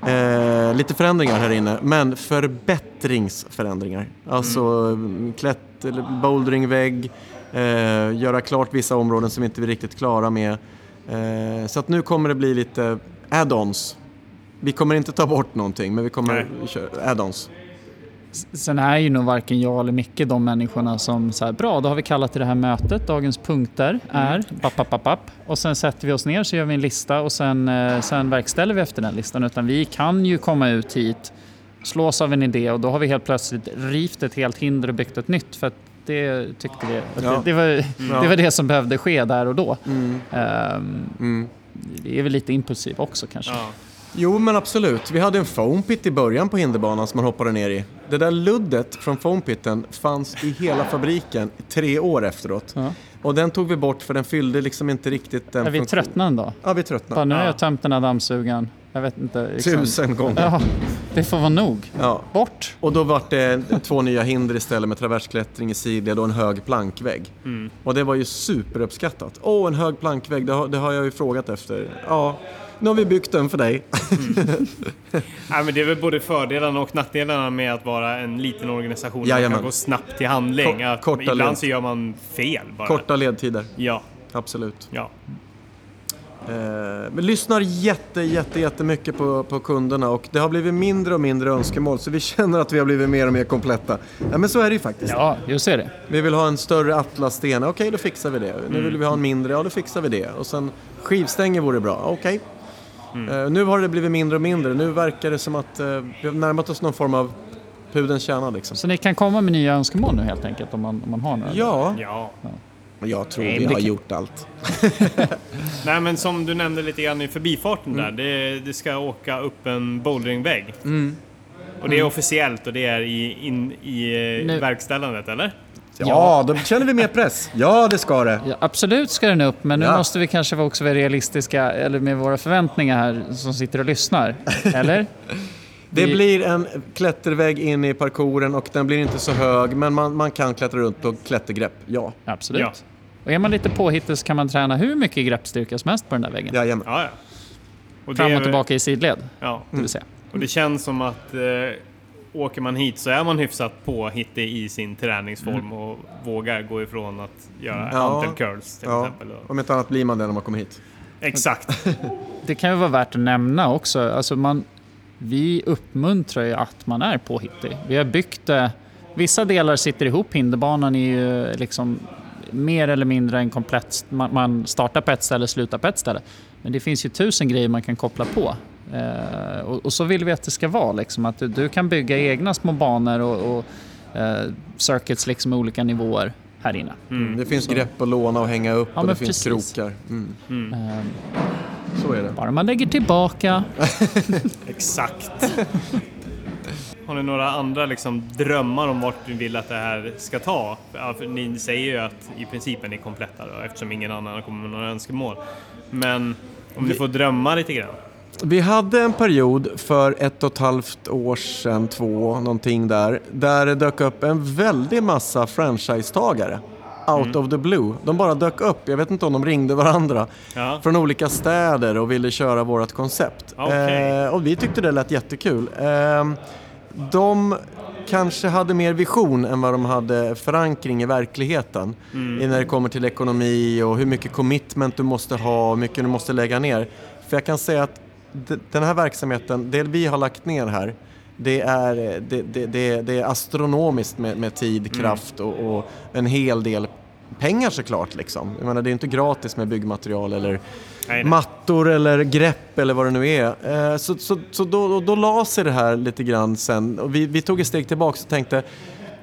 Eh, lite förändringar här inne, men förbättringsförändringar. Alltså mm. klätt, eller bouldringvägg, eh, göra klart vissa områden som inte vi är riktigt klara med. Eh, så att nu kommer det bli lite add-ons. Vi kommer inte ta bort någonting, men vi kommer köra add-ons. Sen är ju nog varken jag eller Micke de människorna som så bra, då har vi kallat det här mötet, dagens punkter är mm. papp, papp, papp, papp. och sen sätter vi oss ner så gör vi en lista och sen, eh, sen verkställer vi efter den listan. Utan vi kan ju komma ut hit, slås av en idé och då har vi helt plötsligt rivt ett helt hinder och byggt ett nytt. För det tyckte vi, ja. det, det, var, mm. det var det som behövde ske där och då. Mm. Um, det är väl lite impulsiv också kanske. Ja. Jo, men absolut. Vi hade en foampit i början på hinderbanan som man hoppade ner i. Det där luddet från foampitten fanns i hela fabriken tre år efteråt. Ja. Och den tog vi bort för den fyllde liksom inte riktigt den Är vi tröttnade då? Ja, vi tröttnade. nu har jag tömt den här dammsugaren. Jag vet inte. Liksom. Tusen gånger. Ja, det får vara nog. Ja. Bort. Och då vart det två nya hinder istället med traversklättring i sidled och en hög plankvägg. Mm. Och det var ju superuppskattat. Åh, en hög plankvägg, det har, det har jag ju frågat efter. Ja, nu har vi byggt den för dig. Nej, men det är väl både fördelarna och nackdelarna med att vara en liten organisation. Man Jajamän. kan gå snabbt till handling. Ko- Att korta ibland led. så gör man fel bara. Korta ledtider, Ja, absolut. ja. Eh, vi lyssnar jätte, jätte, jättemycket på, på kunderna och det har blivit mindre och mindre önskemål så vi känner att vi har blivit mer och mer kompletta. Ja, men så är det ju faktiskt. Ja, just det. Vi vill ha en större atlassten, okej då fixar vi det. Nu vill vi ha en mindre, ja då fixar vi det. Och sen skivstänger vore bra, okej. Eh, nu har det blivit mindre och mindre, nu verkar det som att eh, vi har närmat oss någon form av pudelns kärna liksom. Så ni kan komma med nya önskemål nu helt enkelt om man, om man har några? Ja, ja. men jag tror Nej, vi har kan- gjort allt. Nej men som du nämnde lite grann i förbifarten där. Det, det ska åka upp en bouldringvägg. Och det är officiellt och det är i, in, i eh, Nu- verkställandet, eller? Ja, då känner vi mer press. Ja, det ska det. Ja, absolut ska den upp, men nu Ja. måste vi kanske också vara realistiska eller med våra förväntningar här som sitter och lyssnar. Eller? Det Vi- blir en klättervägg in i parkouren och den blir inte så hög men man, man kan klättra runt på klättergrepp, ja. Absolut. Ja. Och är man lite påhittig så kan man träna hur mycket greppstyrka som helst på den där väggen. Jajamän. Ja, ja. Och Fram och tillbaka i sidled, Ja. det vill säga. Och det känns som att eh, åker man hit så är man hyfsat påhittig i sin träningsform och vågar gå ifrån att göra Ja. hantel curls till Ja, exempel. Och, om inte annat blir man det när man kommer hit. exakt. Det kan ju vara värt att nämna också. Alltså man, vi uppmuntrar ju att man är påhittig. Vi har byggt det. Vissa delar sitter ihop. Hinderbanan är ju liksom mer eller mindre en komplett... Man, man startar på ett ställe och slutar på ett ställe. Men det finns ju tusen grejer man kan koppla på. Eh, och, och så vill vi att det ska vara. Liksom, att du, du kan bygga egna små banor och, och eh, circuits liksom i olika nivåer här inne. Det finns grepp att låna och hänga upp Ja, och det men finns precis. krokar. Mm. Eh, Så är det. bara man lägger tillbaka Exakt. Har ni några andra liksom, drömmar om vart ni vill att det här ska ta? Ni säger ju att i princip är ni kompletta då, eftersom ingen annan kommer med några önskemål. Men om ni får drömma lite grann. Vi hade en period för ett och ett halvt år sedan, två, någonting där, där det dök upp en väldig massa franchisetagare. Out of the blue. De bara dök upp, jag vet inte om de ringde varandra, Ja. från olika städer och ville köra vårt koncept. Okej. Eh, och vi tyckte det lät jättekul. Eh, de kanske hade mer vision än vad de hade förankring i verkligheten. I när det kommer till ekonomi och hur mycket commitment du måste ha och hur mycket du måste lägga ner. För jag kan säga att den här verksamheten, det vi har lagt ner här, det är, det, det, det, det är astronomiskt med, med tid, kraft och, och en hel del pengar såklart. Liksom. Jag menar, det är inte gratis med byggmaterial eller Nej, nej. mattor eller grepp eller vad det nu är. Eh, Så, så, så då, då, då la sig det här lite grann sen och vi, vi tog ett steg tillbaka och tänkte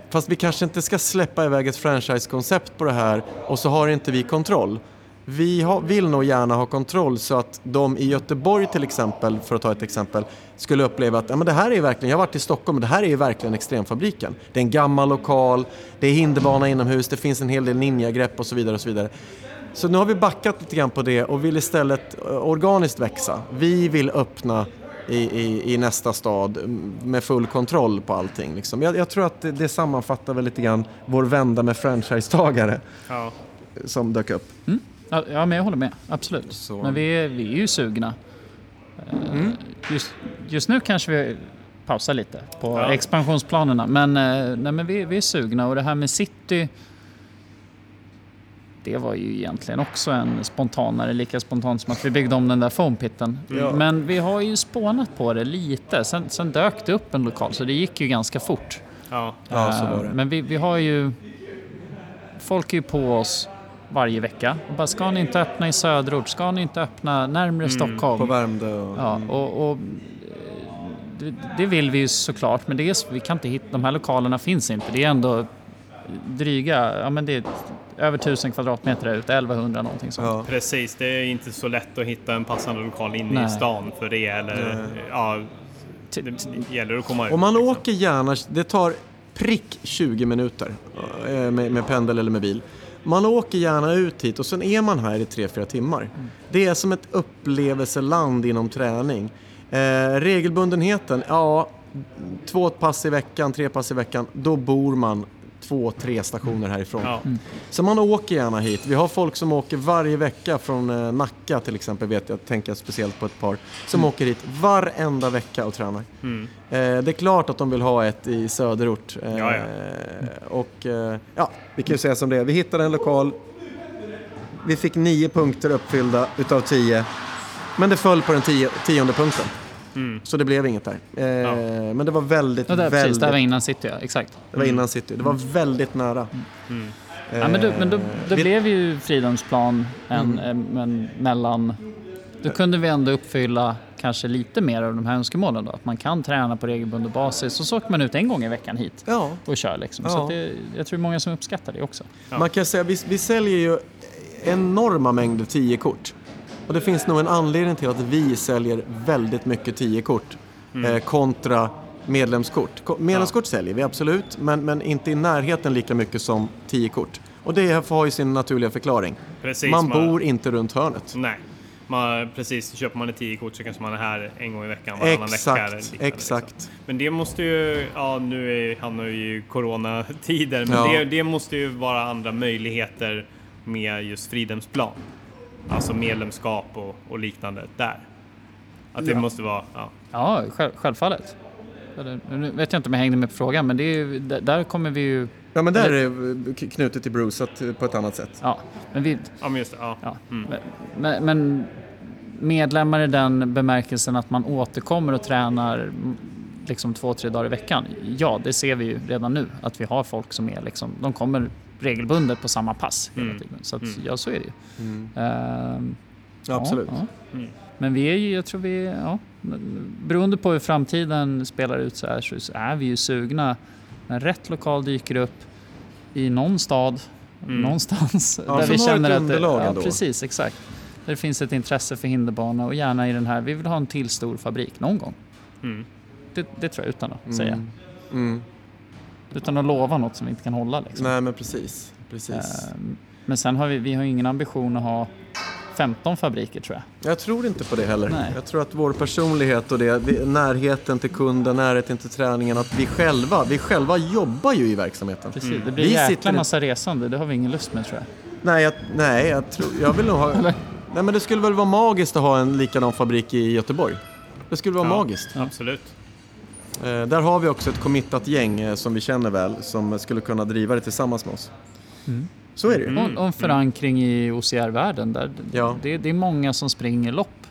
fast vi kanske inte ska släppa iväg ett franchise-koncept på det här och så har inte vi kontroll. Vi vill nog gärna ha kontroll så att de i Göteborg till exempel, för att ta ett exempel, skulle uppleva att ja, men det här är verkligen, jag har varit i Stockholm och det här är ju verkligen Extremfabriken. Det är en gammal lokal, det är hinderbana inomhus, det finns en hel del ninjagrepp och så vidare. och så vidare. Så nu har vi backat lite grann på det och vill istället eh, organiskt växa. Vi vill öppna i, i, i nästa stad mm, med full kontroll på allting. Liksom. Jag, jag tror att det, det sammanfattar väl lite grann vår vända med franchisetagare Ja. som dök upp. Ja, ja, men jag håller med. Absolut. Så- Men vi är, vi är ju sugna. Eh, Just, just nu kanske vi pausar lite på Ja. expansionsplanerna. Men, eh, nej, men vi, vi är sugna och det här med city det var ju egentligen också en spontanare, lika spontant som att vi byggde om den där foampitten. Ja. Men vi har ju spånat på det lite. Sen, sen dök det upp en lokal så det gick ju ganska fort. Ja. Ja, så Eh, var det. Men vi, vi har ju... Folk är ju på oss varje vecka. Och bara, ska ni inte öppna i söderort? Ska ni inte öppna närmre Stockholm? På Värmdö och... Ja, och, och eh, det, det vill vi ju såklart, men det är, vi kan inte hitta, de här lokalerna finns inte. Det är ändå dryga, ja men det är över 1000 kvadratmeter ute, 1100 någonting sånt. Ja. Precis, det är inte så lätt att hitta en passande lokal inne Nej. i stan för det. Eller, ja, det gäller att komma ut. Och man liksom. åker gärna, det tar prick 20 minuter eh, med, med pendel eller med bil. Man åker gärna ut hit och sen är man här i 3-4 timmar. Det är som ett upplevelseland inom träning. Eh, regelbundenheten, ja, två pass i veckan, tre pass i veckan, då bor man två, tre stationer härifrån. Ja. Mm. Så man åker gärna hit. Vi har folk som åker varje vecka från eh, Nacka till exempel, vet jag, tänker jag speciellt på ett par, som mm. åker hit varenda vecka och tränar. Mm. Eh, det är klart att de vill ha ett i söderort. Eh, ja, ja. Och eh, ja, vi kan ju säga som det är. Vi hittade en lokal, vi fick nio punkter uppfyllda utav tio, men det föll på den tio, tionde punkten. Mm. Så det blev inget där. Eh, ja. Men det var väldigt, ja, det väldigt... Precis, det var innan city, ja. Exakt. Det var innan city. Det var mm. väldigt nära. Mm. Eh, ja, men då, men då, då vi... blev ju Fridhemsplan en, mm. en, mellan... Då kunde vi ändå uppfylla kanske lite mer av de här önskemålen då. Att man kan träna på regelbunden basis och så åker man ut en gång i veckan hit ja. och kör liksom. Så det, jag tror det är många som uppskattar det också. Ja. Man kan säga, vi, vi säljer ju enorma mängder 10-kort. Och det finns nog en anledning till att vi säljer väldigt mycket 10-kort mm. eh, kontra medlemskort. Medlemskort ja. säljer vi absolut, men, men inte i närheten lika mycket som 10-kort. Och det har ju sin naturliga förklaring. Precis, man, man bor inte runt hörnet. Nej. Man, precis, köper man ett 10-kort så kanske man är här en gång i veckan, varannan vecka. Exakt, exakt. Liksom. Men det måste ju, ja nu hamnar vi ju i coronatider, men ja. det, det måste ju vara andra möjligheter med just Fridhemsplan. Alltså medlemskap och, och liknande där. Att det ja. måste vara... Ja, ja själv, självfallet. Nu vet jag inte om jag hängde med på frågan, men det är, där kommer vi ju... Ja, men där är det knutet till Bruce på ett annat sätt. Ja, men vi... Ja, men just det. Ja. ja. Mm. Men, men, medlemmar i den bemärkelsen att man återkommer och tränar liksom två, tre dagar i veckan. Ja, det ser vi ju redan nu att vi har folk som är liksom, de kommer regelbundet på samma pass hela mm. tiden. Så att, mm. ja, så är det ju. Mm. Uh, ja, absolut. Ja, mm. Men vi är ju, jag tror vi, ja, beroende på hur framtiden spelar ut så här så är vi ju sugna när rätt lokal dyker upp i någon stad, mm. någonstans. Ja, där vi känner att det, ja, precis, exakt. Där det finns ett intresse för hinderbana och gärna i den här, vi vill ha en till stor fabrik någon gång. Mm. Det, det, tror jag utan att mm. säga. Mm. Utan att lova något som vi inte kan hålla. Liksom. Nej, men precis. precis. Ehm, men sen har vi, vi har ingen ambition att ha 15 fabriker tror jag. Jag tror inte på det heller. Nej. Jag tror att vår personlighet och det, närheten till kunden, närheten till träningen, att vi själva, vi själva jobbar ju i verksamheten. Precis, mm. det blir en jäkla massa resande, det har vi ingen lust med tror jag. Nej, jag, nej, jag, tror, jag vill nog ha... nej, men det skulle väl vara magiskt att ha en likadan fabrik i Göteborg. Det skulle vara ja, magiskt. Absolut. Eh, där har vi också ett committat gäng eh, som vi känner väl som skulle kunna driva det tillsammans med oss. Mm. Så är det ju. Mm. Och en förankring i OCR-världen. Där ja. det, det, är många som springer lopp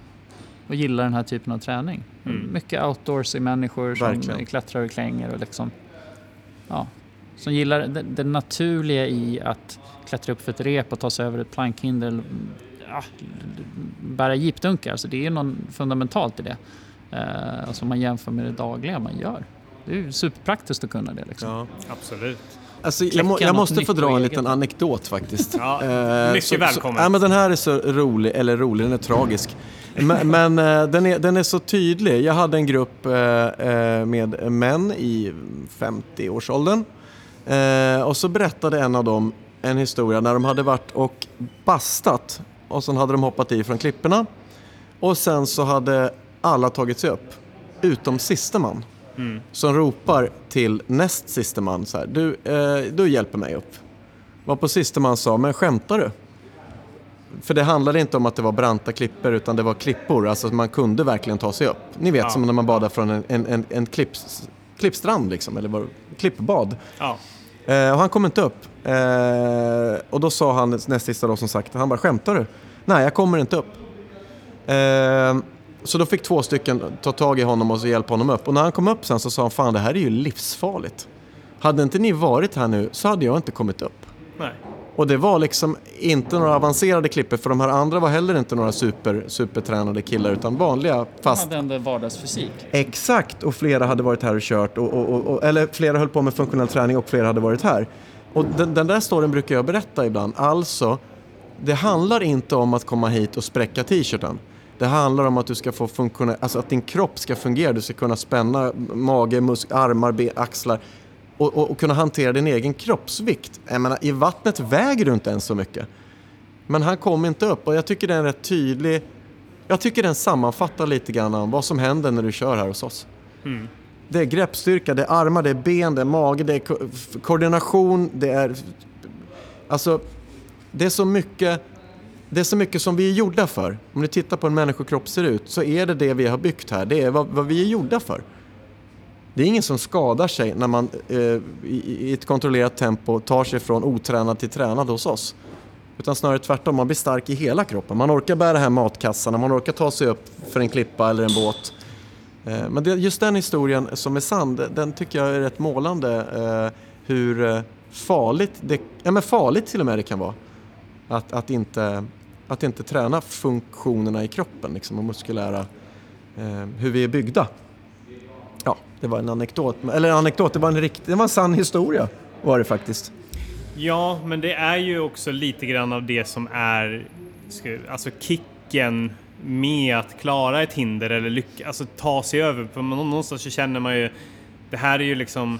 och gillar den här typen av träning. Mm. Mycket outdoorsy människor som Verkligen. klättrar och klänger och liksom, ja, som gillar det, det, naturliga i att klättra upp för ett rep och ta sig över ett plankhinder. Ja, bära jeepdunkar, alltså det är något fundamentalt i det. Eh, alltså man jämför med det dagliga man gör. Det är ju superpraktiskt att kunna det. Liksom. Ja, absolut. Alltså, jag, må, jag måste få dra en liten anekdot faktiskt. Ja, eh, mycket så, välkommen. Så, ja, men den här är så rolig, eller rolig, den är tragisk. men, men eh, den, är, den är så tydlig. Jag hade en grupp eh, eh med män i 50-årsåldern. Eh, och så berättade en av dem en historia när de hade varit och bastat och sen hade de hoppat i från klipporna. Och sen så hade alla tagit sig upp, utom siste man. Mm. Som ropar till näst siste man så här, du, eh, du hjälper mig upp. Var på siste man sa, men skämtar du? För det handlade inte om att det var branta klippor utan det var klippor, alltså man kunde verkligen ta sig upp. Ni vet ja. som när man badar från en, en, en, en klipps, klippstrand liksom, eller var, klippbad. Ja. Eh, och han kom inte upp. Eh, och då sa han näst sista då som sagt, han bara skämtar du? Nej, jag kommer inte upp. Eh, så då fick två stycken ta tag i honom och så hjälpa honom upp. Och när han kom upp sen så sa han, fan det här är ju livsfarligt. Hade inte ni varit här nu så hade jag inte kommit upp. Nej. Och det var liksom inte några avancerade klipper för de här andra var heller inte några super, supertränade killar utan vanliga fast... De hade ändå vardagsfysik. Exakt, och flera hade varit här och kört. Och, och, och, eller flera höll på med funktionell träning och flera hade varit här. Och den, den där storyn brukar jag berätta ibland. Alltså, det handlar inte om att komma hit och spräcka t-shirten. Det handlar om att du ska få funktionell, alltså att din kropp ska fungera. Du ska kunna spänna mage, musk, armar, ben, axlar och, och, och, kunna hantera din egen kroppsvikt. Jag menar, I vattnet väger du inte ens så mycket. Men han kom inte upp och jag tycker det är rätt tydlig Jag tycker den sammanfattar lite grann vad som händer när du kör här hos oss. Mm. Det är greppstyrka, det är armar, det är ben, det är mage, det är ko koordination, det är... Alltså, det är så mycket... Det är så mycket som vi är gjorda för. Om du tittar på hur en människokropp ser ut så är det det vi har byggt här. Det är vad, vad vi är gjorda för. Det är ingen som skadar sig när man eh, i, i ett kontrollerat tempo tar sig från otränad till tränad hos oss. Utan snarare tvärtom, man blir stark i hela kroppen. Man orkar bära här matkassarna, man orkar ta sig upp för en klippa eller en båt. Eh, men det, just den historien som är sann, den tycker jag är rätt målande. Eh, hur eh, farligt, det, ja men farligt till och med det kan vara. Att, att, inte, att inte träna funktionerna i kroppen liksom, och muskulära, eh, hur vi är byggda. Ja, det var en anekdot, eller en anekdot, det var en, rikt, det var en sann historia var det faktiskt. Ja, men det är ju också lite grann av det som är alltså kicken med att klara ett hinder eller lycka, alltså ta sig över. För någonstans så känner man ju, det här är ju liksom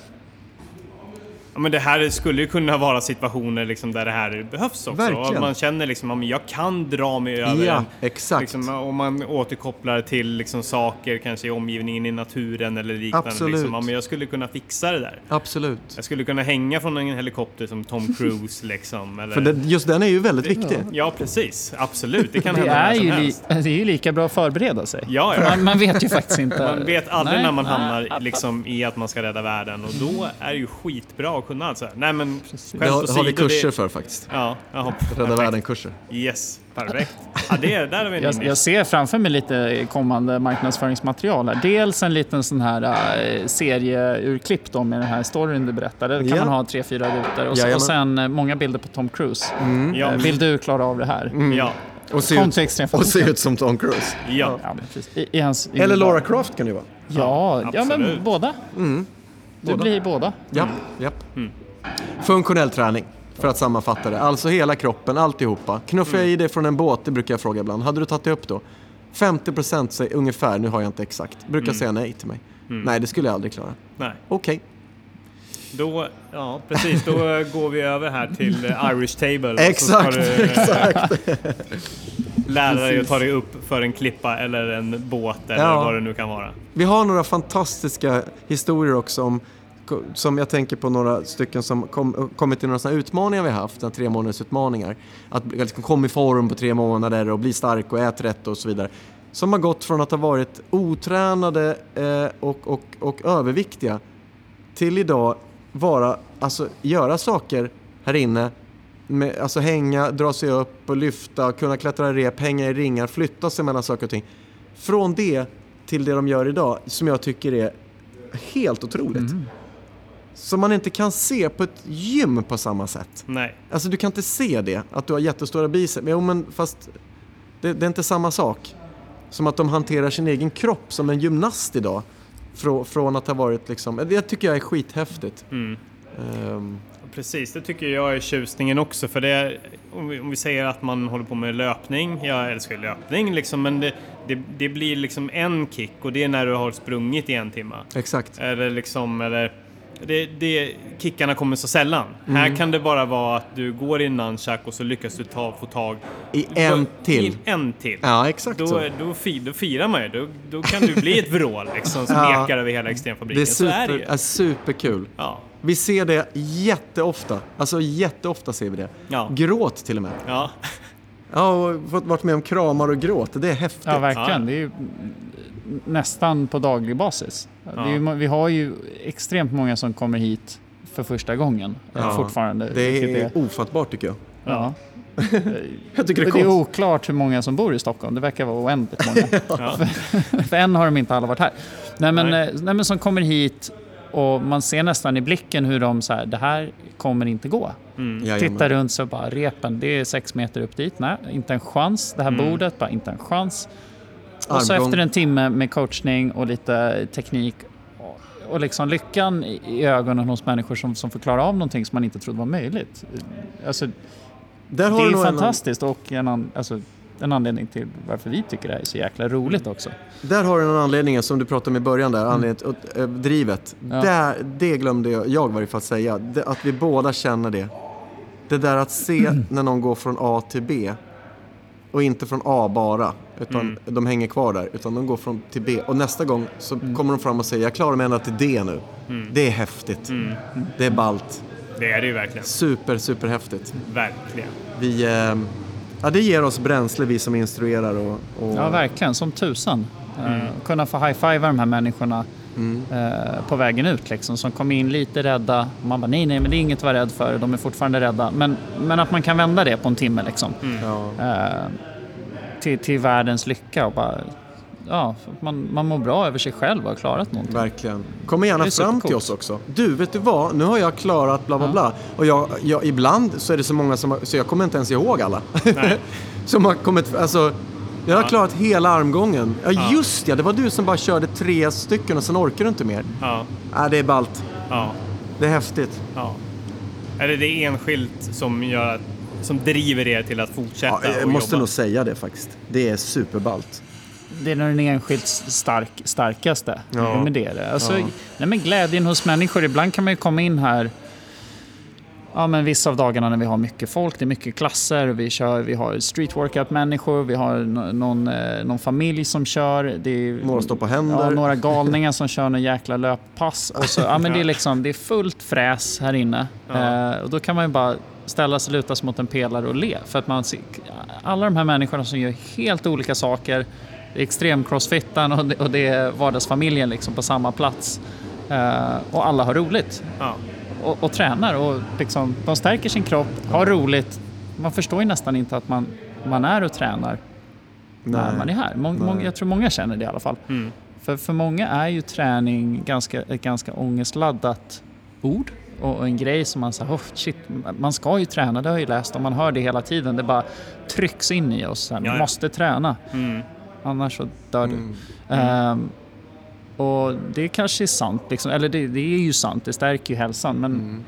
Ja, men det här skulle ju kunna vara situationer liksom där det här behövs också. Verkligen. Och man känner liksom att jag kan dra mig över ja, exakt. Liksom, om man återkopplar till liksom saker kanske i omgivningen, i naturen eller liknande. Absolut. Liksom, men jag skulle kunna fixa det där. Absolut. Jag skulle kunna hänga från en helikopter som Tom Cruise liksom. Eller... För det, just den är ju väldigt viktig. Ja, precis. Absolut. Det kan det hända är som ju helst. Det är ju lika bra att förbereda sig. Ja, ja. Man, man, vet ju faktiskt inte. Man vet aldrig Nej. när man hamnar liksom i att man ska rädda världen och då är det ju skitbra att kunna alltså. Nej men Det har, har vi kurser för faktiskt. Ja, jaha. Rädda världen-kurser. Yes, perfekt. Ja, det, där har vi Jag, jag ser framför mig lite kommande marknadsföringsmaterial här. Dels en liten sån här äh, serieurklipp då med den här storyn du berättade. Det kan Ja. man ha tre, fyra rutor. Och, så- och sen äh, många bilder på Tom Cruise. Ja. Äh, vill du klara av det här? Ja, Och se, ut, och se ut som Tom Cruise. ja. Ja, men. I, i hans, i Eller Laura Croft kan det ju vara. Ja, ja, men absolut. båda. Du Båda. blir båda. Japp, japp. Funktionell träning, för att sammanfatta det. Alltså hela kroppen, alltihopa. Knuffar jag i dig från en båt, det brukar jag fråga ibland. Hade du tagit dig upp då? 50% säger ungefär, nu har jag inte exakt, brukar säga nej till mig. Nej, det skulle jag aldrig klara. Okej. Då, ja precis, då går vi över här till Irish Table. Exakt, du, exakt. lära dig att ta dig upp för en klippa eller en båt eller Ja. vad det nu kan vara. Vi har några fantastiska historier också om som jag tänker på några stycken som kom, kommit till några sådana utmaningar vi haft, tre månaders utmaningar. Att liksom komma i form på tre månader och bli stark och äta rätt och så vidare. Som har gått från att ha varit otränade eh, och, och, och överviktiga till idag vara, alltså göra saker här inne. Med, alltså hänga, dra sig upp och lyfta, kunna klättra i rep, hänga i ringar, flytta sig mellan saker och ting. Från det till det de gör idag, som jag tycker är helt otroligt. Som man inte kan se på ett gym på samma sätt. Nej. Alltså du kan inte se det, att du har jättestora biceps. Jo men fast det, det är inte samma sak. Som att de hanterar sin egen kropp som en gymnast idag. Frå, från att ha varit liksom, det tycker jag är skithäftigt. Mm. Ehm, Precis, det tycker jag är tjusningen också. För det är, om, vi, om vi säger att man håller på med löpning, jag älskar löpning liksom, men det, det, det blir liksom en kick och det är när du har sprungit i en timme. exakt. Eller liksom, eller... Det, det, kickarna kommer så sällan. Mm. Här kan det bara vara att du går i en nunchuck och så lyckas du ta, få tag I en till. I en till. Ja, exakt Då, så. då, fi, då firar man ju. Då, då kan du bli ett vrål liksom, som Ja. ekar över hela Det extremfabriken. är, Så är det super, ju. är superkul. Ja. Vi ser det jätteofta. Alltså jätteofta ser vi det. Ja. Gråt till och med. Ja. Ja, och fått varit med om kramar och gråt. Det är häftigt. Ja, verkligen. Ja. Det är ju nästan på daglig basis. Det är ju, vi har ju extremt många som kommer hit för första gången eh, Ja. fortfarande. Det vilket är ofattbart tycker jag. ja. Jag tycker det är Det är oklart hur många som bor i Stockholm. Det verkar vara oändligt många. Ja. För än har de inte alla varit här. Nej men, Nej. eh, nej, men som kommer hit och man ser nästan i blicken hur de så här, det här kommer inte gå. Jajamän. Tittar runt så bara, repen, det är sex meter upp dit. Nej, inte en chans. Det här bordet, bara inte en chans. Och så efter en timme med coachning och lite teknik och- liksom lyckan i ögonen hos människor som, som får klara av någonting som man inte trodde var möjligt. Alltså, Där det är fantastiskt och en, alltså, en anledning till varför vi tycker det här är så jäkla roligt också. där har du en anledning som du pratade om i början där, anledningen, och, eh, drivet. Ja. Där, det glömde jag, jag varje fall säga, att vi båda känner det. Det där att se när någon går från A till B och inte från A bara, Utan mm. de hänger kvar där. Utan de går från till B. Och nästa gång så mm. kommer de fram och säger jag klarar mig ända till D nu. Mm. Det är häftigt. Mm. Det är ballt. Det är det ju verkligen. Super, super häftigt. Verkligen. Vi, eh, ja, det ger oss bränsle vi som instruerar. Och, och... Ja, verkligen. Som tusan. Mm. Uh, kunna få high-fivea de här människorna mm. uh, på vägen ut liksom, som kom in lite rädda. Man bara nej, nej, men det är inget att vara rädd för. De är fortfarande rädda. Men, men att man kan vända det på en timme liksom. Mm. Uh, till, till världens lycka och bara ja, man, man mår bra över sig själv och har klarat någonting. Verkligen. Kom gärna fram till oss också. Du, vet du vad? Nu har jag klarat bla bla ja. bla. Och jag, jag, ibland så är det så många som, så jag kommer inte ens ihåg alla. som har kommit, alltså, jag har ja. klarat hela armgången. Ja, ja, just ja, det var du som bara körde tre stycken och sen orkar du inte mer. Ja. Äh, det är ballt. Ja. Det är häftigt. Ja. Är det det enskilt som gör som driver er till att fortsätta ja, Jag måste jobba? nog säga det faktiskt. Det är superballt det är den enskilt stark, starkaste. Ja. Men det. Alltså, ja. nej, men glädjen hos människor. Ibland kan man ju komma in här Ja, men vissa av dagarna när vi har mycket folk, det är mycket klasser, vi, kör, vi har street workout-människor, vi har någon, eh, någon familj som kör. Det är, några står på händer. Ja, några galningar som kör någon jäkla löppass. Och så, ja, men det, är liksom, det är fullt fräs här inne. Ja. Eh, och då kan man ju bara ställa sig, luta sig mot en pelare och le. För att man alla de här människorna som gör helt olika saker extremcrossfittan och det, och det är vardagsfamiljen liksom på samma plats. Uh, och alla har roligt. Ja. Och, och, tränar och liksom, de stärker sin kropp, har roligt. Man förstår ju nästan inte att man, man är och tränar Nej. när man är här. Må, må, jag tror många känner det i alla fall. Mm. För, för många är ju träning ganska, ett ganska ångestladdat ord och en grej som man säger, oh, shit, man ska ju träna, det har jag ju läst och man hör det hela tiden. Det bara trycks in i oss, man måste träna. Mm annars så dör du. Mm. Mm. Um, och det kanske är sant, liksom. eller det, det, är ju sant, det stärker ju hälsan. Men, mm.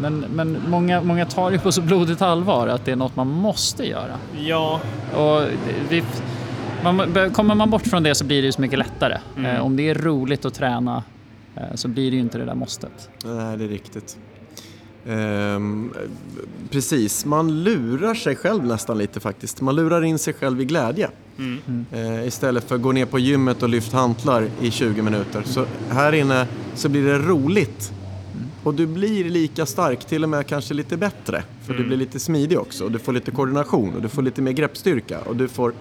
men, men många, många tar det på så blodigt allvar att det är något man måste göra. Ja. Och vi, man, kommer man bort från det så blir det ju så mycket lättare. Mm. Uh, om det är roligt att träna uh, så blir det ju inte det där måstet. Nej, det är riktigt. Ehm, precis, man lurar sig själv nästan lite faktiskt. Man lurar in sig själv i glädje. Mm. Ehm, istället för att gå ner på gymmet och lyfta hantlar i 20 minuter. Så här inne så blir det roligt. Mm. Och du blir lika stark, till och med kanske lite bättre. För mm. du blir lite smidig också. Och du får lite koordination och du får lite mer greppstyrka. Och du får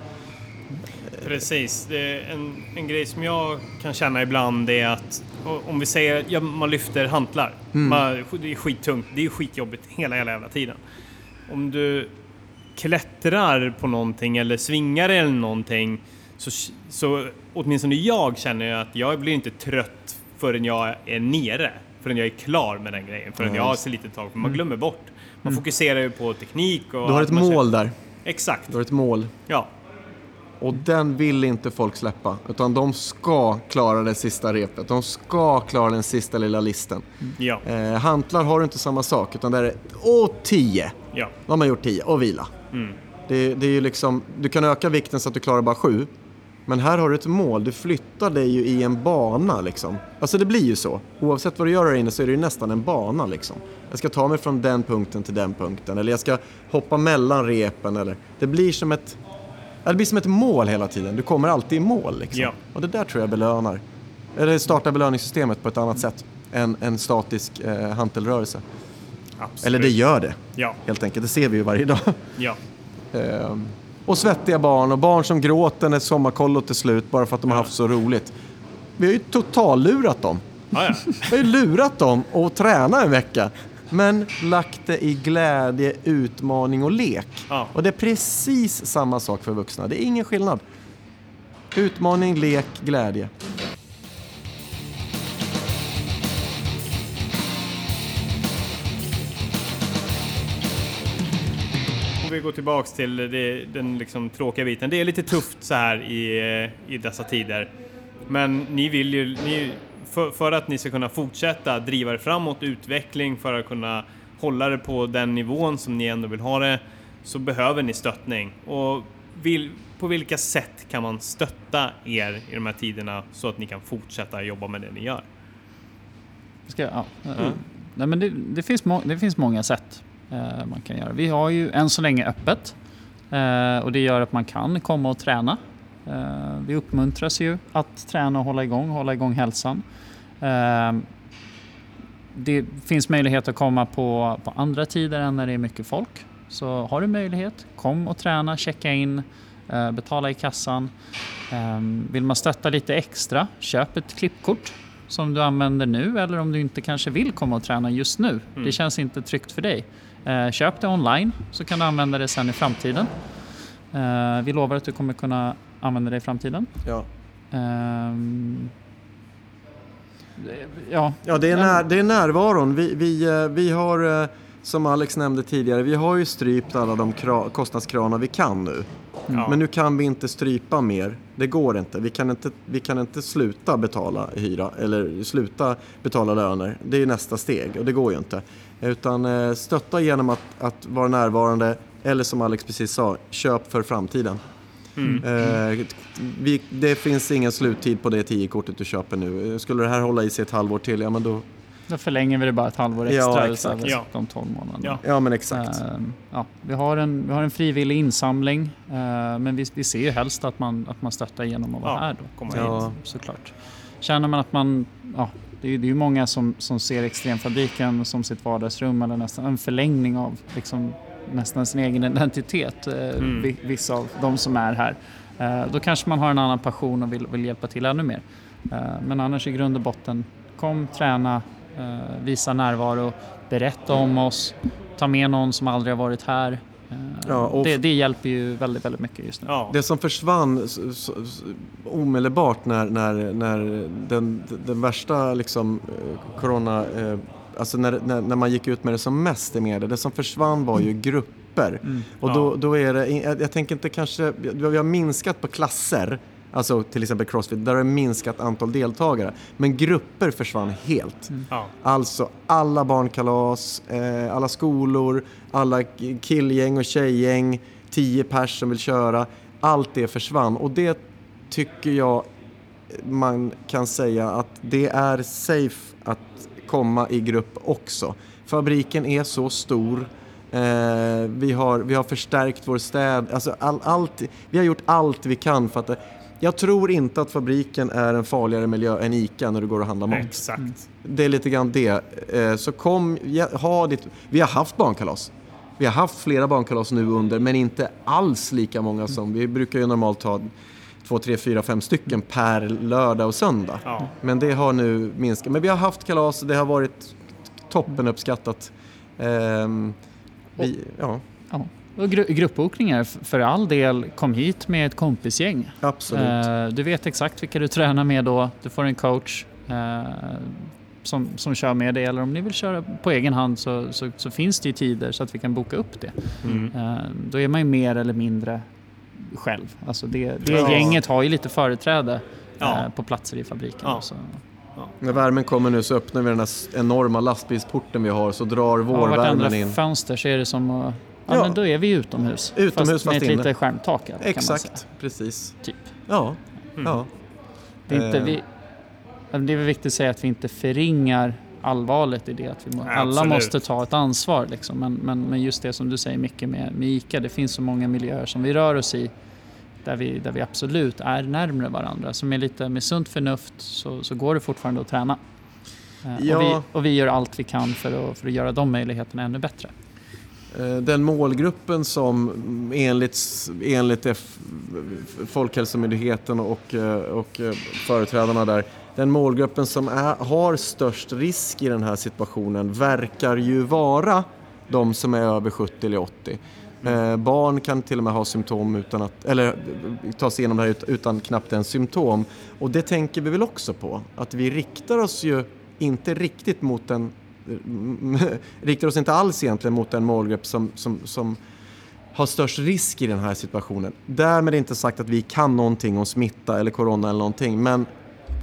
Precis. En, en grej som jag kan känna ibland är att om vi säger att ja, man lyfter hantlar. Mm. Man, det är skittungt. Det är skitjobbigt hela, hela jävla tiden. Om du klättrar på någonting eller svingar eller någonting så, så åtminstone jag känner att jag blir inte trött förrän jag är nere. Förrän jag är klar med den grejen. Förrän jag har så lite tag. För man mm. glömmer bort. Man mm. fokuserar ju på teknik och... Du har ett mål där. Exakt. Du har ett mål. Ja. Och den vill inte folk släppa. Utan de ska klara det sista repet. De ska klara den sista lilla listen. Ja. Eh, hantlar har du inte samma sak. Utan där är åh, 10. Ja. Då har man gjort 10 och vila. Mm. Det, det, är ju liksom, du kan öka vikten så att du klarar bara 7. Men här har du ett mål. Du flyttar dig ju i en bana liksom. Alltså det blir ju så. Oavsett vad du gör här inne så är det ju nästan en bana liksom. Jag ska ta mig från den punkten till den punkten. Eller jag ska hoppa mellan repen. Eller, det blir som ett det blir som ett mål hela tiden. Du kommer alltid i mål. Liksom. Ja. Och det där tror jag belönar. Eller startar belöningssystemet på ett annat sätt än en statisk eh, hantelrörelse. Absolut. Eller det gör det, ja. helt enkelt. Det ser vi ju varje dag. Ja. ehm, och svettiga barn och barn som gråter när sommarkollot är slut bara för att de har haft så roligt. Vi har ju totallurat dem. Ja, ja. Vi har ju lurat dem att träna en vecka men lagt det i glädje, utmaning och lek. Ja. Och det är precis samma sak för vuxna. Det är ingen skillnad. Utmaning, lek, glädje. Om vi går tillbaks till det, den liksom tråkiga biten. Det är lite tufft så här i, i dessa tider. Men ni vill ju, ni för, för, att ni ska kunna fortsätta driva det framåt, utveckling, för att kunna hålla det på den nivån som ni ändå vill ha det, så behöver ni stöttning. Och vill, på vilka sätt kan man stötta er i de här tiderna så att ni kan fortsätta jobba med det ni gör? Ska, ja, mm. Nej, men det, det, finns det finns många sätt eh, man kan göra. Vi har ju än så länge öppet. och det gör att man kan komma och träna. Vi uppmuntras ju att träna och hålla igång, hålla igång hälsan. Det finns möjlighet att komma på, på andra tider än när det är mycket folk. Så har du möjlighet, kom och träna, checka in, betala i kassan. Vill man stötta lite extra, köp ett klippkort som du använder nu eller om du inte kanske vill komma och träna just nu. Mm. Det känns inte tryggt för dig. Eh, köp det online så kan du använda det sen i framtiden. Eh, vi lovar att du kommer kunna använda det i framtiden. Ja. Um, ja, ja det, är när, det är närvaron. Vi, vi, eh, vi har, som Alex nämnde tidigare, vi har ju strypt alla de kostnadskranar vi kan nu. Mm. Men nu kan vi inte strypa mer. Det går inte. Vi kan inte, vi kan inte sluta betala hyra eller sluta betala löner. Det är nästa steg och det går ju inte. Utan eh, stötta genom att, att vara närvarande eller som Alex precis sa, köp för framtiden. Mm. Eh, vi, det finns ingen sluttid på det 10-kortet du köper nu. Skulle det här hålla i sig ett halvår till, ja men då då förlänger vi det bara ett halvår extra ja, exakt. Ja. de 12 månaderna. Ja, ja men exakt. Uh, ja, vi, har en, vi har en frivillig insamling uh, men vi, vi ser ju helst att man, att man stöttar genom att vara ja, här då. Komma ja. Hit, såklart. Känner man att man, ja, det är, det är ju många som, som ser Extremfabriken som sitt vardagsrum eller nästan en förlängning av liksom, nästan sin egen identitet, uh, mm. vissa av de som är här. Då kanske man har en annan passion och vill, vill hjälpa till ännu mer. Men annars i grund och botten, kom, träna, Eh, visa närvaro, berätta om oss, ta med någon som aldrig har varit här. Eh, ja, det, det, hjälper ju väldigt, väldigt mycket just nu. Ja. Det som försvann omedelbart när, när, när den, den värsta liksom, eh, corona, alltså när, när, när, man gick ut med det som mest i media, det som försvann var ju mm. grupper. Mm. Och då, då är det, jag tänker inte kanske, vi har minskat på klasser, Alltså till exempel Crossfit, där har det minskat antal deltagare. Men grupper försvann helt. Mm. Ja. Alltså alla barnkalas, eh, alla skolor, alla killgäng och tjejgäng, tio pers som vill köra. Allt det försvann och det tycker jag man kan säga att det är safe att komma i grupp också. Fabriken är så stor. Eh, vi, har, vi har förstärkt vår städ. Alltså all, allt, vi har gjort allt vi kan för att jag tror inte att fabriken är en farligare miljö än ICA när du går och handlar mat. Exakt. Mm. Det är lite grann det. Eh, så kom, ha ditt... Vi har haft barnkalas. Vi har haft flera barnkalas nu under, men inte alls lika många som... Vi brukar ju normalt ha två, tre, fyra, fem stycken per lördag och söndag. Ja. Men det har nu minskat. Men vi har haft kalas, det har varit toppen uppskattat. Ehm, vi, ja. ja. Och gru gruppbokningar, för all del, kom hit med ett kompisgäng. Absolut. Eh, du vet exakt vilka du tränar med då, du får en coach eh, som, som kör med dig eller om ni vill köra på egen hand så, så, så finns det ju tider så att vi kan boka upp det. Mm. Eh, då är man ju mer eller mindre själv. Alltså det, det ja. gänget har ju lite företräde ja. på platser i fabriken. Ja. Så. Ja. När värmen kommer nu så öppnar vi den här enorma lastbilsporten vi har så drar vårvärmen ja, in. Vartenda fönster så är det som att Ja, ja, men då är vi utomhus. Utomhus fast, fast med ett litet skärmtak. Exakt, precis. Typ. Ja. Mm. ja. Det, är inte, eh. vi, det är viktigt att säga att vi inte förringar allvaret i det. Att vi må, alla Absolut. måste ta ett ansvar. Liksom. Men, men, men just det som du säger mycket med, med ICA, det finns så många miljöer som vi rör oss i där vi, där vi absolut är närmre varandra. Så med lite med sunt förnuft så, så går det fortfarande att träna. Ja. Och, vi, och vi gör allt vi kan för att, för att göra de möjligheterna ännu bättre. Eh, den målgruppen som enligt, enligt Folkhälsomyndigheten och, eh, och eh, företrädarna där, den målgruppen som är, har störst risk i den här situationen verkar ju vara de som är över 70 eller 80. Eh, barn kan till och med ha symptom utan att, eller ta sig igenom det här utan knappt en symptom. Och det tänker vi väl också på, att vi riktar oss ju inte riktigt mot den riktar oss inte alls egentligen mot den målgrupp som, som, som har störst risk i den här situationen. Därmed inte sagt att vi kan någonting om smitta eller corona eller någonting, men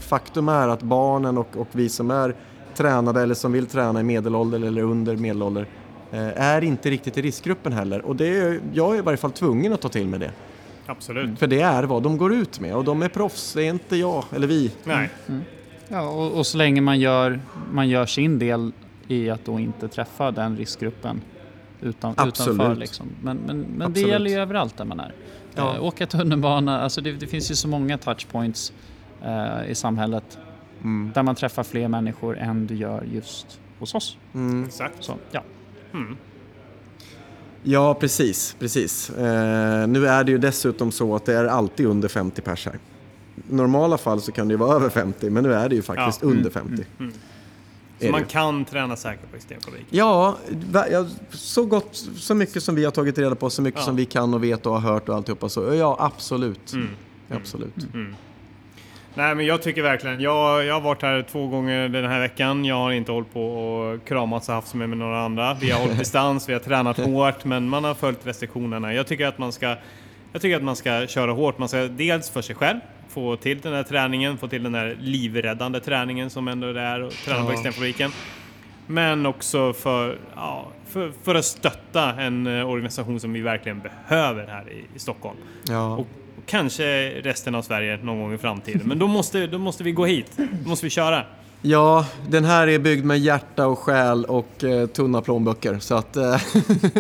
faktum är att barnen och, och vi som är tränade eller som vill träna i medelålder eller under medelålder eh, är inte riktigt i riskgruppen heller. Och det är, jag är i varje fall tvungen att ta till mig det. Absolut. För det är vad de går ut med och de är proffs, det är inte jag eller vi. Nej. Mm. Ja, och, och, så länge man gör, man gör sin del i att då inte träffa den riskgruppen utan, utanför. Liksom. Men, men, men det gäller ju överallt där man är. Ja. Äh, åka tunnelbana, alltså det, det, finns ju så många touchpoints i samhället mm. där man träffar fler människor än du gör just hos oss. Mm. Exakt. Så, ja. Mm. Ja, precis. precis. Eh, nu är det ju dessutom så att det är alltid under 50 pers här. I normala fall så kan det ju vara över 50, men nu är det ju faktiskt ja. under 50. Mm, mm, mm. Så man kan träna säkert på extremfabrik? Ja, så, gott, så mycket som vi har tagit reda på, så mycket ja. som vi kan och vet och har hört och alltihopa. Så ja, absolut. Mm. Absolut. Nej men jag tycker verkligen, jag, jag har varit här två gånger den här veckan. Jag har inte hållit på och kramats och haft med, med några andra. Vi har hållit distans, vi har tränat hårt men man har följt restriktionerna. Jag tycker att man ska, jag tycker att man ska köra hårt. Man ska dels för sig själv få till den här träningen, få till den här livräddande träningen som ändå det är att träna ja. på extremfabriken. Men också för, ja, för, för, att stötta en eh, organisation som vi verkligen behöver här i, i Stockholm. Ja. Och kanske resten av Sverige någon gång i framtiden. Men då måste, då måste vi gå hit. Då måste vi köra. Ja, den här är byggd med hjärta och själ och eh, tunna plånböcker. Så att eh,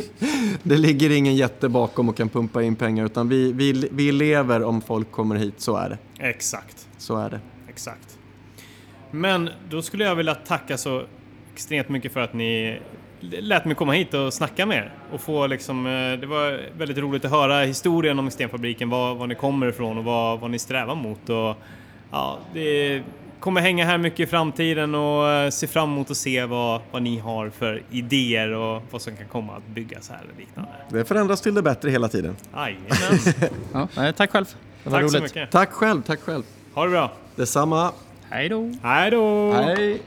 det ligger ingen jätte bakom och kan pumpa in pengar. Utan vi, vi, vi lever om folk kommer hit, så är det. Exakt. Så är det. Exakt. Men då skulle jag vilja tacka så extremt mycket för att ni lät mig komma hit och snacka med er. Och få liksom, eh, det var väldigt roligt att höra historien om Stenfabriken, var, var ni kommer ifrån och vad, vad ni strävar mot. Och, ja, det kommer hänga här mycket i framtiden och eh, se fram emot att se vad, vad ni har för idéer och vad som kan komma att byggas här eller liknande. Det förändras till det bättre hela tiden. Ja, tack själv. Det var tack roligt. så mycket. Tack själv, tack själv. Ha det bra. Detsamma. Hej då. Hej då. Hej.